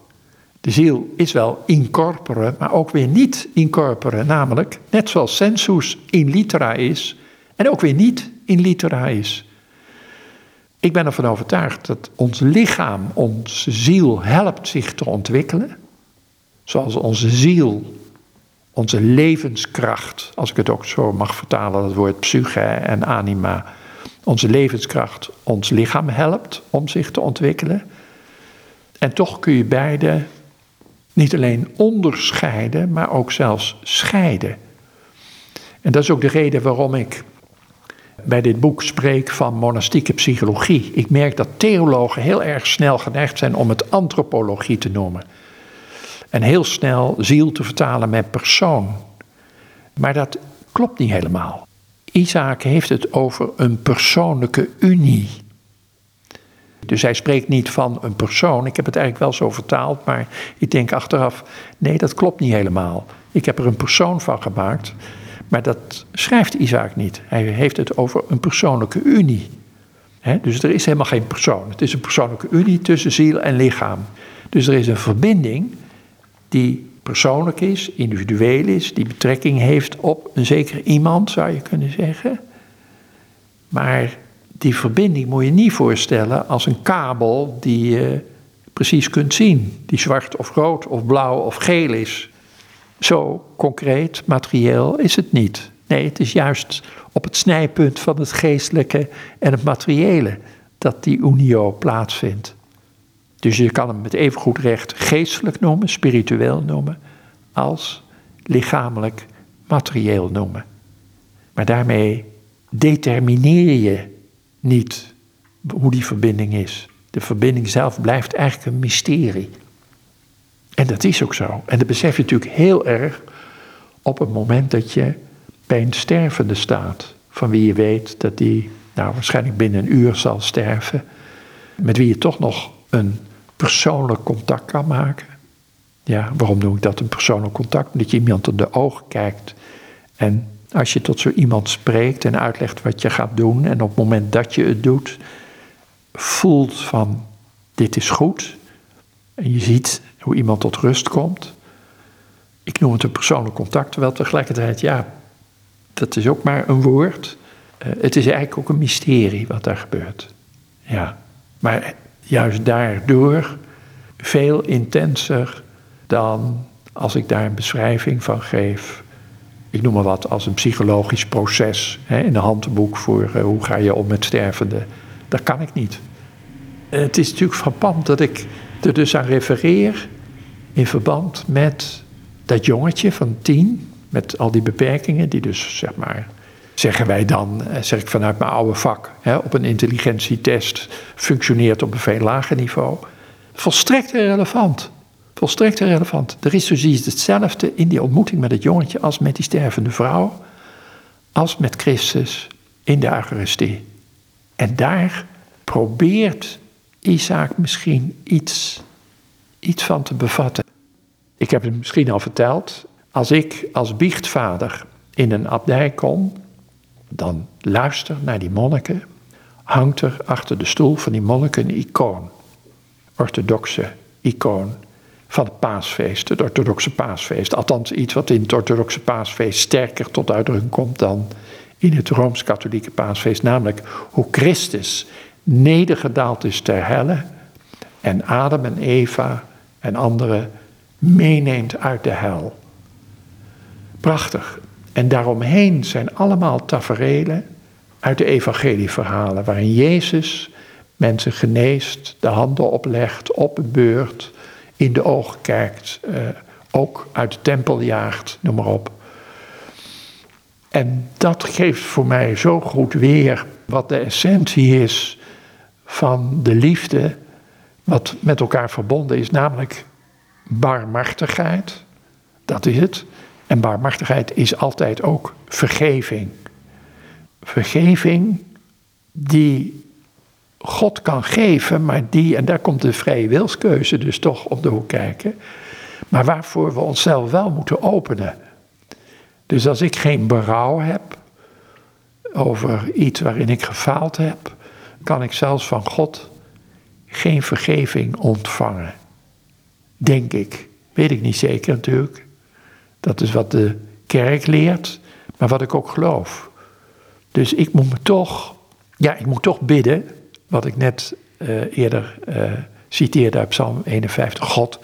De ziel is wel in corpore, maar ook weer niet in corpore. Namelijk, net zoals sensus in litera is en ook weer niet in litera is. Ik ben ervan overtuigd dat ons lichaam, onze ziel helpt zich te ontwikkelen. Zoals onze ziel, onze levenskracht, als ik het ook zo mag vertalen, dat woord psyche en anima, onze levenskracht ons lichaam helpt om zich te ontwikkelen. En toch kun je beide niet alleen onderscheiden, maar ook zelfs scheiden. En dat is ook de reden waarom ik bij dit boek spreek van monastieke psychologie. Ik merk dat theologen heel erg snel geneigd zijn om het antropologie te noemen. En heel snel ziel te vertalen met persoon. Maar dat klopt niet helemaal. Isaac heeft het over een persoonlijke unie. Dus hij spreekt niet van een persoon. Ik heb het eigenlijk wel zo vertaald, maar ik denk achteraf: nee, dat klopt niet helemaal. Ik heb er een persoon van gemaakt. Maar dat schrijft Isaac niet. Hij heeft het over een persoonlijke unie. dus er is helemaal geen persoon. Het is een persoonlijke unie tussen ziel en lichaam. Dus er is een verbinding die persoonlijk is, individueel is, die betrekking heeft op een zeker iemand, zou je kunnen zeggen. Maar die verbinding moet je niet voorstellen als een kabel die je precies kunt zien, die zwart of rood of blauw of geel is. Zo concreet, materieel is het niet. Nee, het is juist op het snijpunt van het geestelijke en het materiële dat die unio plaatsvindt. Dus je kan hem met even goed recht geestelijk noemen, spiritueel noemen, als lichamelijk, materieel noemen. Maar daarmee determineer je niet hoe die verbinding is. De verbinding zelf blijft eigenlijk een mysterie. En dat is ook zo. En dat besef je natuurlijk heel erg op het moment dat je bij een stervende staat. Van wie je weet dat die nou, waarschijnlijk binnen een uur zal sterven. Met wie je toch nog een persoonlijk contact kan maken. Ja, waarom noem ik dat een persoonlijk contact? Omdat je iemand in de ogen kijkt. En als je tot zo iemand spreekt en uitlegt wat je gaat doen. En op het moment dat je het doet, voelt van dit is goed. En je ziet hoe iemand tot rust komt. Ik noem het een persoonlijk contact, terwijl tegelijkertijd, ja, dat is ook maar een woord. Uh, het is eigenlijk ook een mysterie wat daar gebeurt. Ja, maar juist daardoor veel intenser dan als ik daar een beschrijving van geef. Ik noem maar wat als een psychologisch proces hè, in een handboek voor uh, hoe ga je om met stervenden. Dat kan ik niet. het is natuurlijk frappant dat ik er dus aan refereer in verband met dat jongetje van tien, met al die beperkingen, die dus zeg maar, zeggen wij dan, eh, zeg ik vanuit mijn oude vak, hè, op een intelligentietest functioneert op een veel lager niveau. Volstrekt irrelevant. Volstrekt irrelevant. Er is dus hetzelfde in die ontmoeting met het jongetje als met die stervende vrouw, als met Christus in de Eucharistie. En daar probeert Isaac misschien iets, iets van te bevatten. Ik heb het misschien al verteld. Als ik als biechtvader in een abdij kom, dan luister naar die monniken. Hangt er achter de stoel van die monniken een icoon. Orthodoxe icoon van het paasfeest, het orthodoxe paasfeest. Althans iets wat in het orthodoxe paasfeest sterker tot uitdrukking komt dan in het rooms-katholieke paasfeest. Namelijk hoe Christus nedergedaald is ter helle en Adam en Eva en anderen meeneemt uit de hel. Prachtig. En daaromheen zijn allemaal taferelen uit de evangelieverhalen waarin Jezus mensen geneest, de handen oplegt, opbeurt, in de ogen kijkt, eh, ook uit de tempel jaagt, noem maar op. En dat geeft voor mij zo goed weer wat de essentie is van de liefde, wat met elkaar verbonden is, namelijk barmhartigheid. Dat is het. En barmhartigheid is altijd ook vergeving. Vergeving die God kan geven, maar die, en daar komt de vrije wilskeuze dus toch om de hoek kijken, maar waarvoor we onszelf wel moeten openen. Dus als ik geen berouw heb over iets waarin ik gefaald heb, kan ik zelfs van God geen vergeving ontvangen. Denk ik. Weet ik niet zeker natuurlijk. Dat is wat de kerk leert, maar wat ik ook geloof. Dus ik moet me toch, ja, ik moet toch bidden, wat ik net uh, eerder uh, citeerde uit Psalm 51. God,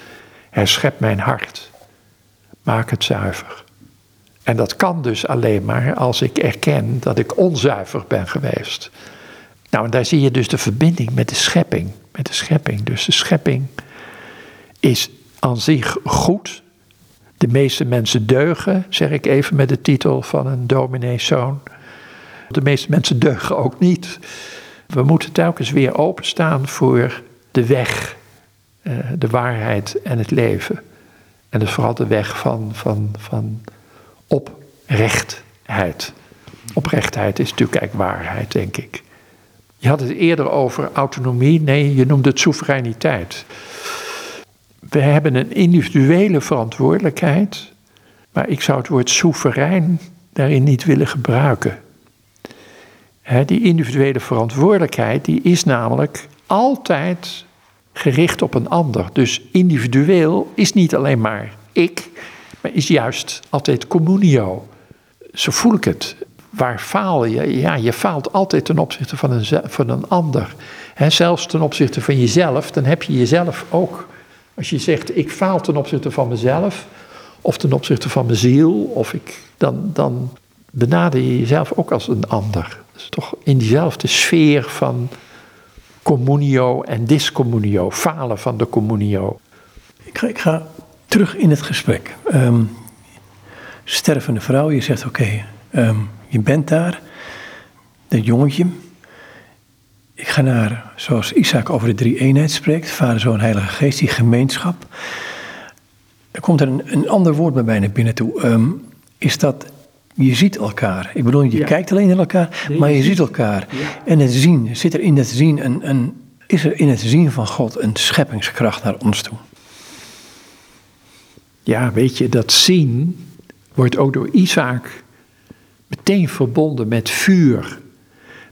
herschep mijn hart. Maak het zuiver. En dat kan dus alleen maar als ik erken dat ik onzuiver ben geweest. Nou, en daar zie je dus de verbinding met de schepping. Met de schepping. Dus de schepping is aan zich goed. De meeste mensen deugen, zeg ik even met de titel van een domineeszoon. De meeste mensen deugen ook niet. We moeten telkens weer openstaan voor de weg, eh, de waarheid en het leven. En dus vooral de weg van, van, van oprechtheid. Oprechtheid is natuurlijk eigenlijk waarheid, denk ik. Je had het eerder over autonomie. Nee, je noemde het soevereiniteit. We hebben een individuele verantwoordelijkheid, maar ik zou het woord soeverein daarin niet willen gebruiken. die individuele verantwoordelijkheid die is namelijk altijd gericht op een ander. Dus individueel is niet alleen maar ik, maar is juist altijd communio. Zo voel ik het. Waar faal je? Ja, je faalt altijd ten opzichte van een, van een ander. zelfs ten opzichte van jezelf, dan heb je jezelf ook. Als je zegt, ik faal ten opzichte van mezelf, of ten opzichte van mijn ziel, of ik, dan, dan benader je jezelf ook als een ander. is toch in diezelfde sfeer van communio en discommunio, falen van de communio. Ik ga, ik ga terug in het gesprek. Um, stervende vrouw, je zegt oké, ehm, je bent daar, dat jongetje. Ik ga naar, zoals Isaac over de drie eenheid spreekt, Vader, Zoon, Heilige Geest, die gemeenschap. Er komt er een, een ander woord bij mij naar binnen toe. Um, is dat je ziet elkaar. Ik bedoel, je kijkt alleen naar elkaar, maar je, ziet elkaar. En het zien, zit er in het zien een, een, is er in het zien van God een scheppingskracht naar ons toe? Ja, weet je, dat zien wordt ook door Isaac meteen verbonden met vuur.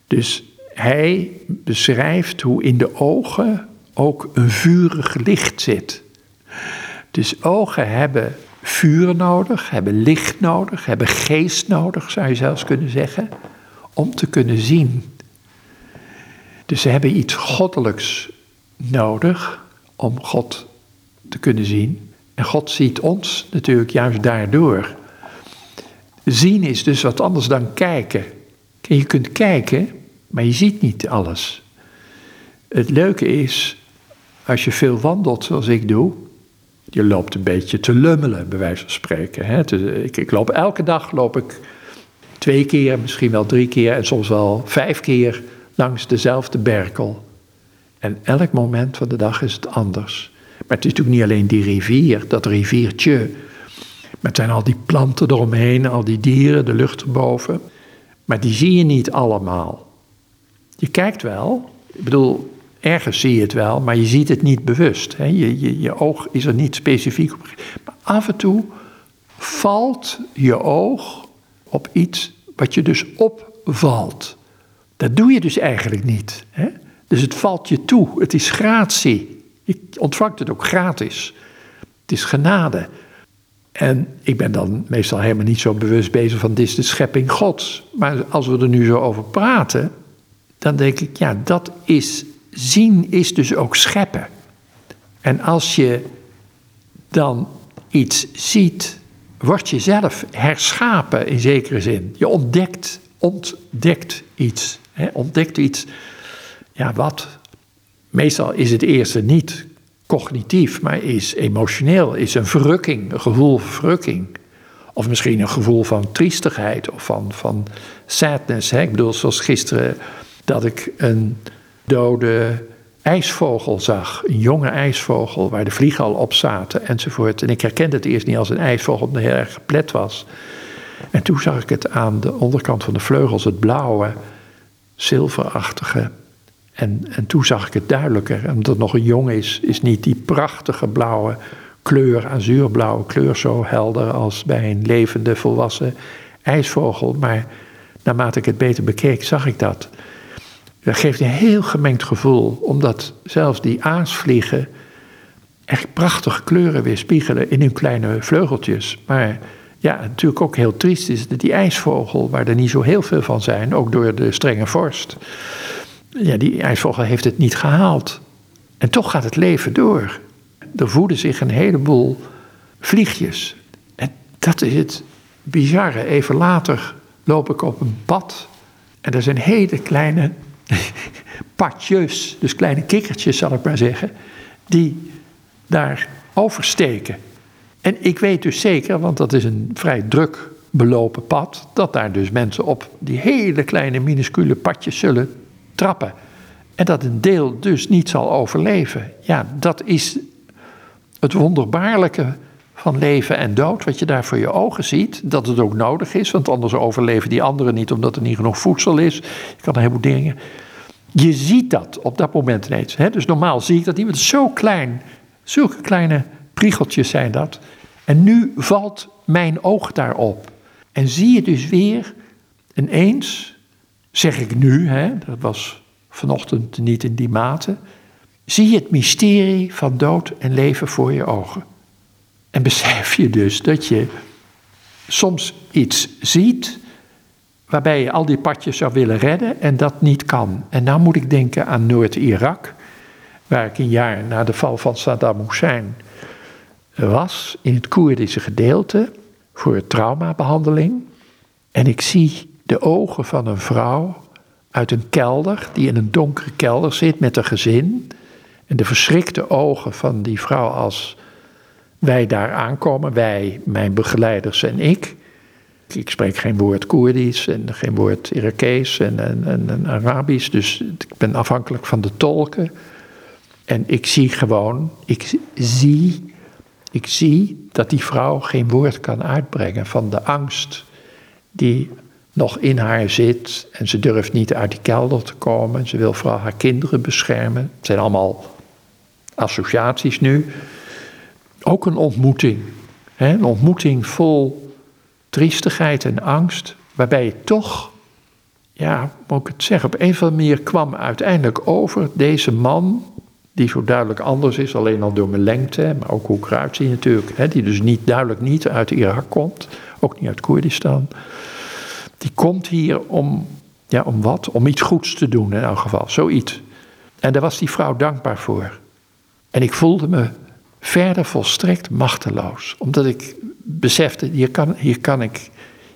Dus hij beschrijft hoe in de ogen ook een vurig licht zit. Dus ogen hebben vuur nodig, hebben licht nodig, hebben geest nodig, zou je zelfs kunnen zeggen, om te kunnen zien. Dus ze hebben iets goddelijks nodig om God te kunnen zien. En God ziet ons natuurlijk juist daardoor. Zien is dus wat anders dan kijken. Je kunt kijken, maar je ziet niet alles. Het leuke is, als je veel wandelt zoals ik doe, je loopt een beetje te lummelen, bij wijze van spreken. Hè? Ik, ik loop elke dag loop ik twee keer, misschien wel drie keer en soms wel vijf keer langs dezelfde berkel. En elk moment van de dag is het anders. Maar het is natuurlijk niet alleen die rivier, dat riviertje. Maar het zijn al die planten eromheen, al die dieren, de lucht erboven. Maar die zie je niet allemaal. Je kijkt wel, ik bedoel, ergens zie je het wel, maar je ziet het niet bewust. Hè? Je, je, je oog is er niet specifiek op. Maar af en toe valt je oog op iets wat je dus opvalt. Dat doe je dus eigenlijk niet. Hè? Dus het valt je toe, het is gratie. Je ontvangt het ook gratis. Het is genade. En ik ben dan meestal helemaal niet zo bewust bezig van dit is de schepping Gods. Maar als we er nu zo over praten, dan denk ik, ja, dat is zien is dus ook scheppen. En als je dan iets ziet, word je zelf herschapen in zekere zin. Je ontdekt, ontdekt iets. Hè? Ontdekt iets, ja wat? Meestal is het eerste niet cognitief, maar is emotioneel, is een verrukking, een gevoel van verrukking. Of misschien een gevoel van triestigheid of van, van sadness. Hè? Ik bedoel, zoals gisteren dat ik een dode ijsvogel zag. Een jonge ijsvogel waar de vliegen al op zaten enzovoort. En ik herkende het eerst niet als een ijsvogel, omdat het heel erg geplet was. En toen zag ik het aan de onderkant van de vleugels, het blauwe, zilverachtige En, en toen zag ik het duidelijker. Omdat het nog een jong is, is niet die prachtige blauwe kleur, azuurblauwe kleur, zo helder als bij een levende volwassen ijsvogel. Maar naarmate ik het beter bekeek, zag ik dat. Dat geeft een heel gemengd gevoel, omdat zelfs die aasvliegen echt prachtige kleuren weerspiegelen in hun kleine vleugeltjes. Maar ja, natuurlijk ook heel triest is dat die ijsvogel, waar er niet zo heel veel van zijn, ook door de strenge vorst, ja, die ijsvogel heeft het niet gehaald. En toch gaat het leven door. Er voeden zich een heleboel vliegjes. En dat is het bizarre. Even later loop ik op een pad en er zijn hele kleine <laughs> patjes, dus kleine kikkertjes zal ik maar zeggen, die daar oversteken. En ik weet dus zeker, want dat is een vrij druk belopen pad, dat daar dus mensen op die hele kleine minuscule padjes zullen trappen. En dat een deel dus niet zal overleven. Ja, dat is het wonderbaarlijke van leven en dood, wat je daar voor je ogen ziet, dat het ook nodig is, want anders overleven die anderen niet omdat er niet genoeg voedsel is. Je kan een heleboel dingen. Je ziet dat op dat moment ineens. Hè? Dus normaal zie ik dat iemand zo klein, zulke kleine priegeltjes zijn dat. En nu valt mijn oog daarop. En zie je dus weer ineens, zeg ik nu, hè, dat was vanochtend niet in die mate, zie je het mysterie van dood en leven voor je ogen. En besef je dus dat je soms iets ziet waarbij je al die padjes zou willen redden en dat niet kan. En nou moet ik denken aan Noord-Irak, waar ik een jaar na de val van Saddam Hussein was, in het Koerdische gedeelte, voor traumabehandeling. En ik zie de ogen van een vrouw uit een kelder, die in een donkere kelder zit met een gezin. En de verschrikte ogen van die vrouw als wij daar aankomen, wij, mijn begeleiders en ik. Ik spreek geen woord Koerdisch en geen woord Irakees en, en, en, Arabisch, dus ik ben afhankelijk van de tolken. En ik zie gewoon, ik zie, ik zie dat die vrouw geen woord kan uitbrengen van de angst die nog in haar zit. En ze durft niet uit die kelder te komen. Ze wil vooral haar kinderen beschermen. Het zijn allemaal associaties nu ook een ontmoeting. Hè? Een ontmoeting vol triestigheid en angst, waarbij je toch, ja, moet ik het zeggen, op een of andere manier kwam uiteindelijk over deze man, die zo duidelijk anders is, alleen al door mijn lengte, maar ook hoe ik eruit zie natuurlijk, hè, die dus niet, duidelijk niet uit Irak komt, ook niet uit Koerdistan. Die komt hier om, ja, om wat? Om iets goeds te doen in elk geval, zoiets. En daar was die vrouw dankbaar voor. En ik voelde me verder volstrekt machteloos. Omdat ik besefte, hier, kan, hier, kan ik,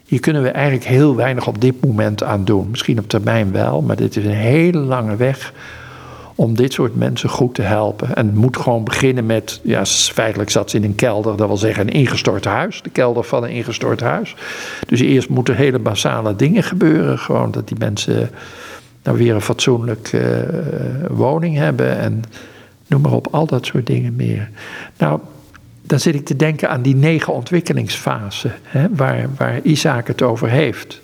hier kunnen we eigenlijk heel weinig op dit moment aan doen. Misschien op termijn wel, maar dit is een hele lange weg om dit soort mensen goed te helpen. En het moet gewoon beginnen met, ja, feitelijk zat ze in een kelder, dat wil zeggen een ingestort huis, de kelder van een ingestort huis. Dus eerst moeten hele basale dingen gebeuren, gewoon dat die mensen nou weer een fatsoenlijke uh, woning hebben en Noem maar op, al dat soort dingen meer. Nou, dan zit ik te denken aan die negen ontwikkelingsfasen waar, waar Isaac het over heeft.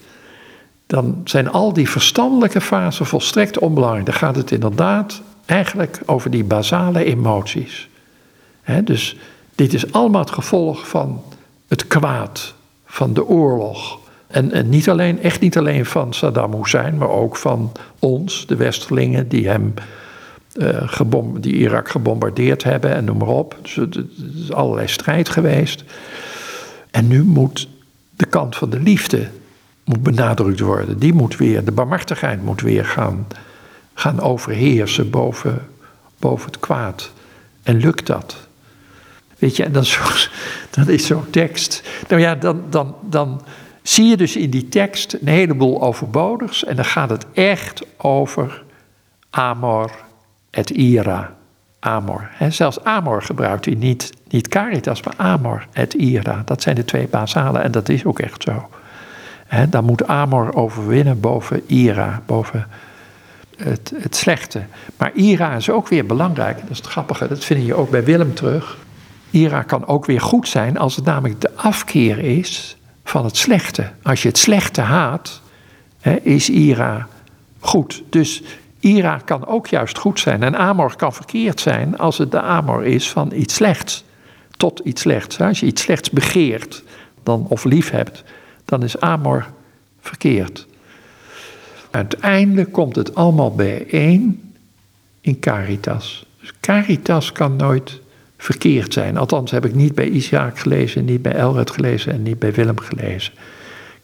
Dan zijn al die verstandelijke fasen volstrekt onbelangrijk. Dan gaat het inderdaad eigenlijk over die basale emoties. Dus dit is allemaal het gevolg van het kwaad, van de oorlog. En, en niet alleen, echt niet alleen van Saddam Hussein, maar ook van ons, de Westerlingen, die hem uh, die Irak gebombardeerd hebben en noem maar op. Dus er is allerlei strijd geweest. En nu moet de kant van de liefde moet benadrukt worden. Die moet weer, de barmhartigheid moet weer gaan, gaan overheersen boven, boven het kwaad. En lukt dat? Weet je, en dan <laughs> is zo'n tekst. Nou ja, dan, dan, dan zie je dus in die tekst een heleboel overbodigs. En dan gaat het echt over Amor et ira, amor. zelfs amor gebruikt hij niet, niet caritas, maar amor et ira. Dat zijn de twee basale en dat is ook echt zo. dan moet amor overwinnen boven ira, boven het, het slechte. Maar ira is ook weer belangrijk, dat is het grappige, dat vind je ook bij Willem terug. Ira kan ook weer goed zijn als het namelijk de afkeer is van het slechte. Als je het slechte haat, is ira goed. Dus ira kan ook juist goed zijn. En amor kan verkeerd zijn als het de amor is van iets slechts. Tot iets slechts. Als je iets slechts begeert dan, of lief hebt, dan is amor verkeerd. Uiteindelijk komt het allemaal bijeen in caritas. Dus caritas kan nooit verkeerd zijn. Althans heb ik niet bij Isaac gelezen, niet bij Elred gelezen en niet bij Willem glezen.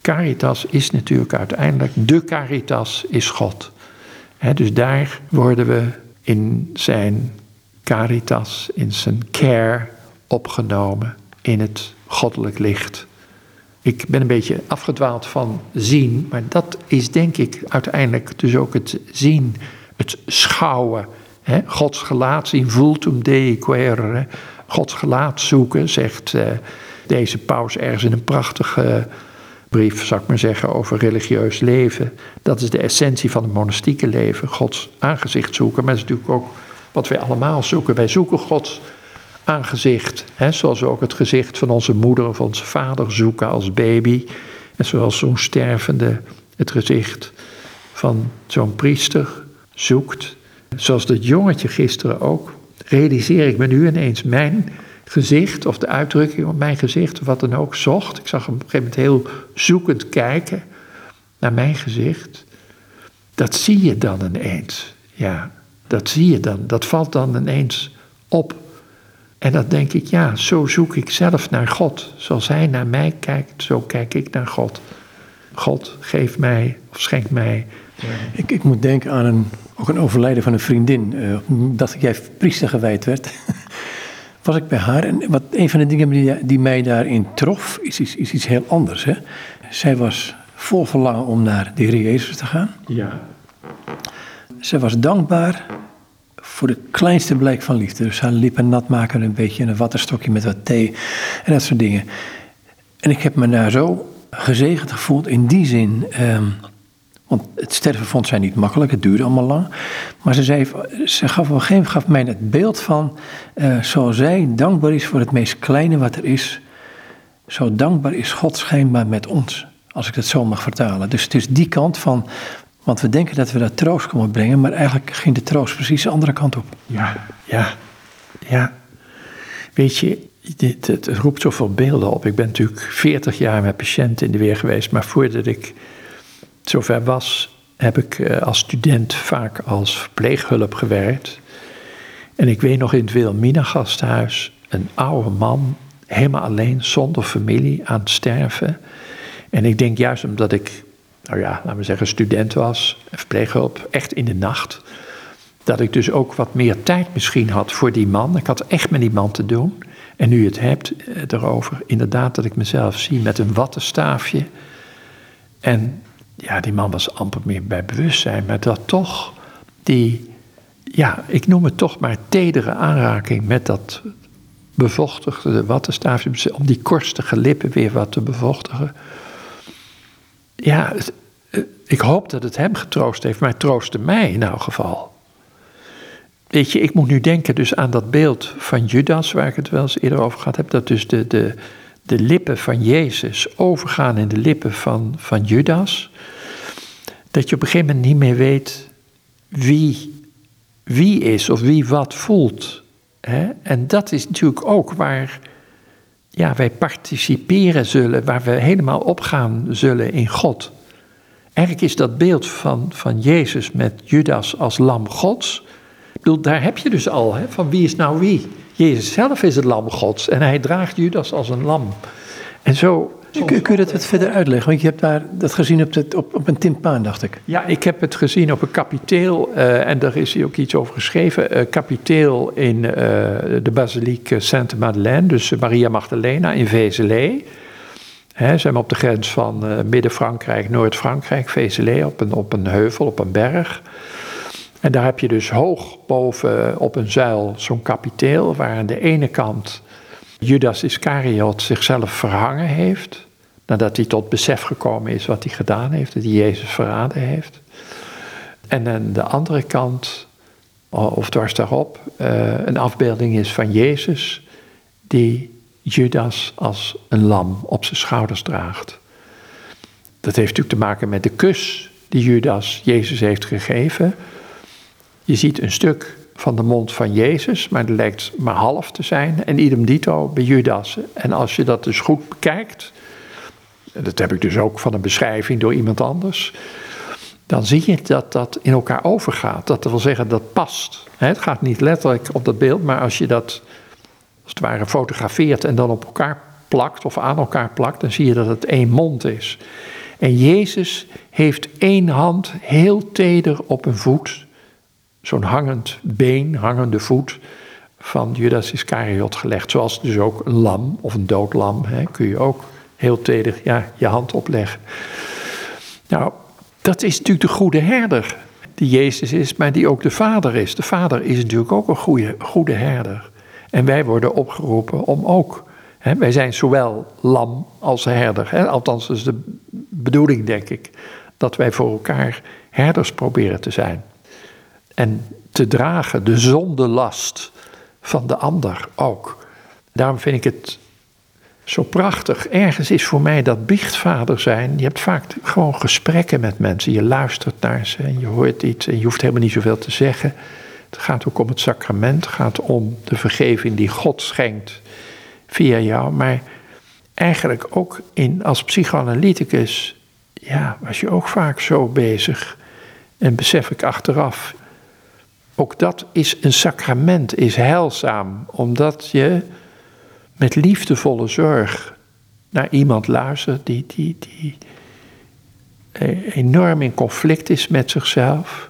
Caritas is natuurlijk uiteindelijk, de caritas is God. Dus daar worden we in zijn caritas, in zijn care opgenomen, in het goddelijk licht. Ik ben een beetje afgedwaald van zien, maar dat is denk ik uiteindelijk dus ook het zien, het schouwen. Gods gelaat zien, vultum dei querere. Gods gelaat zoeken, zegt uh, deze paus ergens in een prachtige brief, zou ik maar zeggen, over religieus leven. Dat is de essentie van het monastieke leven, Gods aangezicht zoeken. Maar dat is natuurlijk ook wat wij allemaal zoeken. Wij zoeken Gods aangezicht. Hè, zoals we ook het gezicht van onze moeder of onze vader zoeken als baby. En zoals zo'n stervende het gezicht van zo'n priester zoekt. Zoals dat jongetje gisteren ook. Realiseer ik me nu ineens mijn gezicht of de uitdrukking op mijn gezicht of wat dan ook zocht. Ik zag hem op een gegeven moment heel zoekend kijken naar mijn gezicht. Dat zie je dan ineens. Ja, dat zie je dan. Dat valt dan ineens op. En dan denk ik, ja, zo zoek ik zelf naar God. Zoals Hij naar mij kijkt, zo kijk ik naar God. God, geef mij of schenk mij. Ik, ik moet denken aan een, ook een overlijden van een vriendin. Uh, dat jij priester gewijd werd. <laughs> was ik bij haar. En wat, een van de dingen die, die mij daarin trof, is, is, is iets heel anders. Hè? Zij was vol verlangen om naar de Heer Jezus te gaan. Ja. Zij was dankbaar voor de kleinste blijk van liefde. Dus haar lippen nat maken, een beetje een wattenstokje met wat thee en dat soort dingen. En ik heb me daar zo gezegend gevoeld in die zin. Ehm, want het sterven vond zij niet makkelijk, het duurde allemaal lang. Maar ze, zei, ze gaf op een gaf mij het beeld van. Uh, zoals zij dankbaar is voor het meest kleine wat er is. Zo dankbaar is God schijnbaar met ons. Als ik dat zo mag vertalen. Dus het is die kant van want we denken dat we daar troost komen brengen, maar eigenlijk ging de troost precies de andere kant op. Ja, ja, ja. Weet je, dit, het roept zoveel beelden op. Ik ben natuurlijk 40 jaar met patiënten in de weer geweest, maar voordat ik zover was, heb ik eh, als student vaak als verpleeghulp gewerkt. En ik weet nog in het Wilhelmina gasthuis, een oude man, helemaal alleen, zonder familie, aan het sterven. En ik denk juist omdat ik nou ja, laten we zeggen, student was, verpleeghulp, echt in de nacht. Dat ik dus ook wat meer tijd misschien had voor die man. Ik had echt met die man te doen. En nu je het hebt eh, erover, inderdaad dat ik mezelf zie met een wattenstaafje. En ja, die man was amper meer bij bewustzijn, maar dat toch die, ja, ik noem het toch maar tedere aanraking met dat bevochtigde wattenstaafje, om die korstige lippen weer wat te bevochtigen. Ja, eh, ik hoop dat het hem getroost heeft, maar het troostte mij in elk geval. Weet je, ik moet nu denken dus aan dat beeld van Judas, waar ik het wel eens eerder over gehad heb, dat dus de, de, de lippen van Jezus overgaan in de lippen van, van Judas. Dat je op een gegeven moment niet meer weet wie, wie is of wie wat voelt. Hè? En dat is natuurlijk ook waar ja, wij participeren zullen, waar we helemaal opgaan zullen in God. Eigenlijk is dat beeld van, van Jezus met Judas als lam Gods. Ik daar heb je dus al, hè, van wie is nou wie? Jezus zelf is het lam Gods en hij draagt Judas als een lam. En zo Kun, kun je dat wat verder uitleggen? Want je hebt daar dat gezien op, het, op, op een timpaan, dacht ik. Ja, ik heb het gezien op een kapiteel. Uh, en daar is hier ook iets over geschreven. Uh, kapiteel in uh, de basiliek Sainte-Madeleine, dus Maria Magdalena in Vézelay. Hè, zijn we op de grens van Midden-Frankrijk, Noord-Frankrijk, Vézelay, op een, op een heuvel, op een berg. En daar heb je dus hoog boven op een zuil zo'n kapiteel, waar aan de ene kant Judas Iscariot zichzelf verhangen heeft. Nadat hij tot besef gekomen is wat hij gedaan heeft, dat hij Jezus verraden heeft. En aan de andere kant, of dwars daarop, eh, een afbeelding is van Jezus, die Judas als een lam op zijn schouders draagt. Dat heeft natuurlijk te maken met de kus die Judas Jezus heeft gegeven. Je ziet een stuk van de mond van Jezus, maar dat lijkt maar half te zijn. En idem dito bij Judas. En als je dat dus goed bekijkt, dat heb ik dus ook van een beschrijving door iemand anders, dan zie je dat dat in elkaar overgaat. Dat wil zeggen, dat past. Het gaat niet letterlijk op dat beeld, maar als je dat als het ware fotografeert en dan op elkaar plakt of aan elkaar plakt, dan zie je dat het één mond is. En Jezus heeft één hand heel teder op een voet, zo'n hangend been, hangende voet van Judas Iscariot gelegd. Zoals dus ook een lam of een dood lam, hè, kun je ook heel teder ja, je hand opleggen. Nou, dat is natuurlijk de goede herder die Jezus is, maar die ook de Vader is. De Vader is natuurlijk ook een goede, goede herder. En wij worden opgeroepen om ook. Hè, wij zijn zowel lam als herder. Hè, althans, dat is de bedoeling, denk ik. Dat wij voor elkaar herders proberen te zijn. En te dragen de zondelast van de ander ook. Daarom vind ik het zo prachtig. Ergens is voor mij dat biechtvader zijn. Je hebt vaak gewoon gesprekken met mensen. Je luistert naar ze en je hoort iets en je hoeft helemaal niet zoveel te zeggen. Het gaat ook om het sacrament, het gaat om de vergeving die God schenkt via jou. Maar eigenlijk ook in, als psychoanalyticus, ja, was je ook vaak zo bezig. En besef ik achteraf, ook dat is een sacrament, is heilzaam, omdat je met liefdevolle zorg naar iemand luistert die, die, die enorm in conflict is met zichzelf.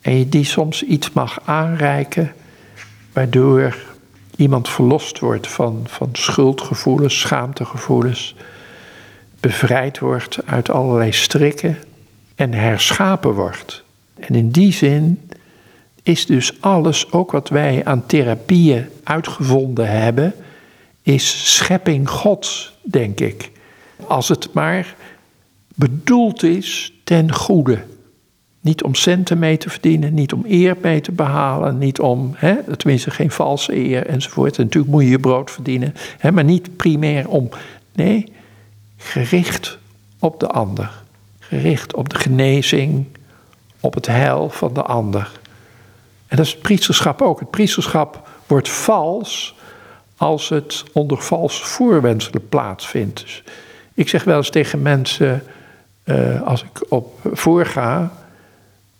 En je die soms iets mag aanreiken, waardoor iemand verlost wordt van, van schuldgevoelens, schaamtegevoelens, bevrijd wordt uit allerlei strikken en herschapen wordt. En in die zin is dus alles, ook wat wij aan therapieën uitgevonden hebben, is schepping Gods, denk ik. Als het maar bedoeld is ten goede. Niet om centen mee te verdienen, niet om eer mee te behalen, niet om, hè, tenminste geen valse eer enzovoort. En natuurlijk moet je je brood verdienen, hè, maar niet primair om. Nee, gericht op de ander. Gericht op de genezing, op het heil van de ander. En dat is het priesterschap ook. Het priesterschap wordt vals als het onder valse voorwenselen plaatsvindt. Dus ik zeg wel eens tegen mensen, uh, als ik op voorga,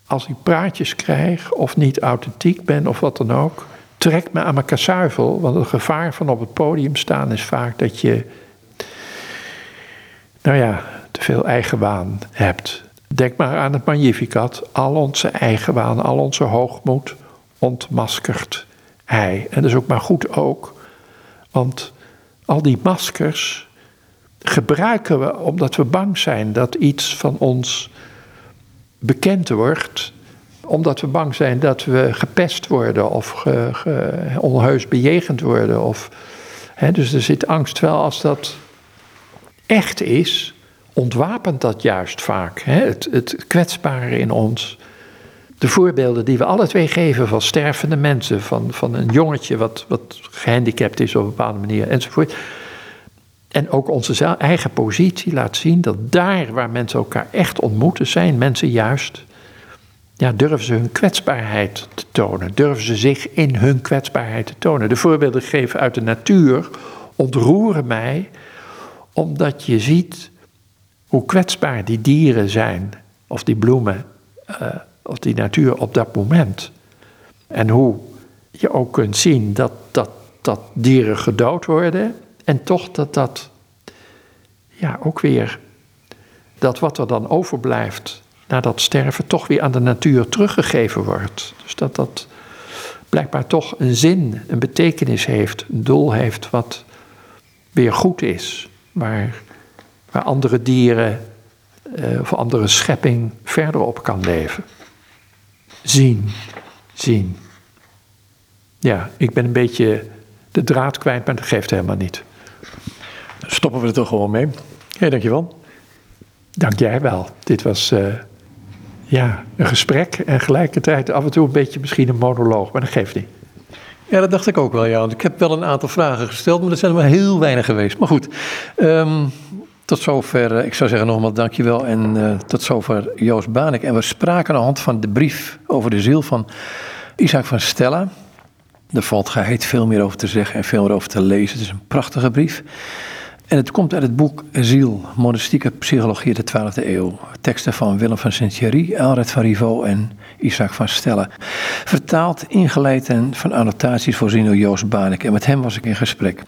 als ik praatjes krijg of niet authentiek ben of wat dan ook, trek me aan mijn kasuivel. Want het gevaar van op het podium staan is vaak dat je, nou ja, te veel eigenwaan hebt. Denk maar aan het Magnificat. Al onze eigenwaan, al onze hoogmoed ontmaskert hij. En dat is ook maar goed ook. Want al die maskers gebruiken we omdat we bang zijn dat iets van ons bekend wordt, omdat we bang zijn dat we gepest worden of ge, onheus bejegend worden. Of, hè, dus er zit angst wel als dat echt is, ontwapent dat juist vaak. Hè, het, het kwetsbare in ons. De voorbeelden die we alle twee geven van stervende mensen, van, van een jongetje wat, wat gehandicapt is op een bepaalde manier enzovoort. En ook onze eigen positie laat zien dat daar waar mensen elkaar echt ontmoeten, zijn mensen juist, ja, durven ze hun kwetsbaarheid te tonen. Durven ze zich in hun kwetsbaarheid te tonen. De voorbeelden geven uit de natuur ontroeren mij, omdat je ziet hoe kwetsbaar die dieren zijn, of die bloemen, uh, of die natuur op dat moment. En hoe je ook kunt zien dat, dat, dat dieren gedood worden en toch dat dat, ja, ook weer, dat wat er dan overblijft na dat sterven, toch weer aan de natuur teruggegeven wordt. Dus dat dat blijkbaar toch een zin, een betekenis heeft, een doel heeft wat weer goed is. Waar, waar andere dieren uh, of andere schepping verder op kan leven. Zien, zien. Ja, ik ben een beetje de draad kwijt, maar dat geeft helemaal niet stoppen we er toch gewoon mee. Hé, dankjewel. Dank jij wel. Dit was uh, ja, een gesprek en gelijkertijd af en toe een beetje misschien een monoloog, maar dat geeft niet. Ja, dat dacht ik ook wel, ja. Want ik heb wel een aantal vragen gesteld, maar er zijn er maar heel weinig geweest. Maar goed, um, tot zover, eh, ik zou zeggen nogmaals dankjewel en uh, tot zover Joost Banek. En we spraken aan de hand van de brief over de ziel van Isaac van Stella. Er valt geheid veel meer over te zeggen en veel meer over te lezen. Het is een prachtige brief. En het komt uit het boek Ziel, Monastieke Psychologie de 12e eeuw. Teksten van Willem van Sint-Thierry, Elred van Rivaux en Isaac van Stella. Vertaald, ingeleid en van annotaties voorzien door Joost Banek. En met hem was ik in gesprek.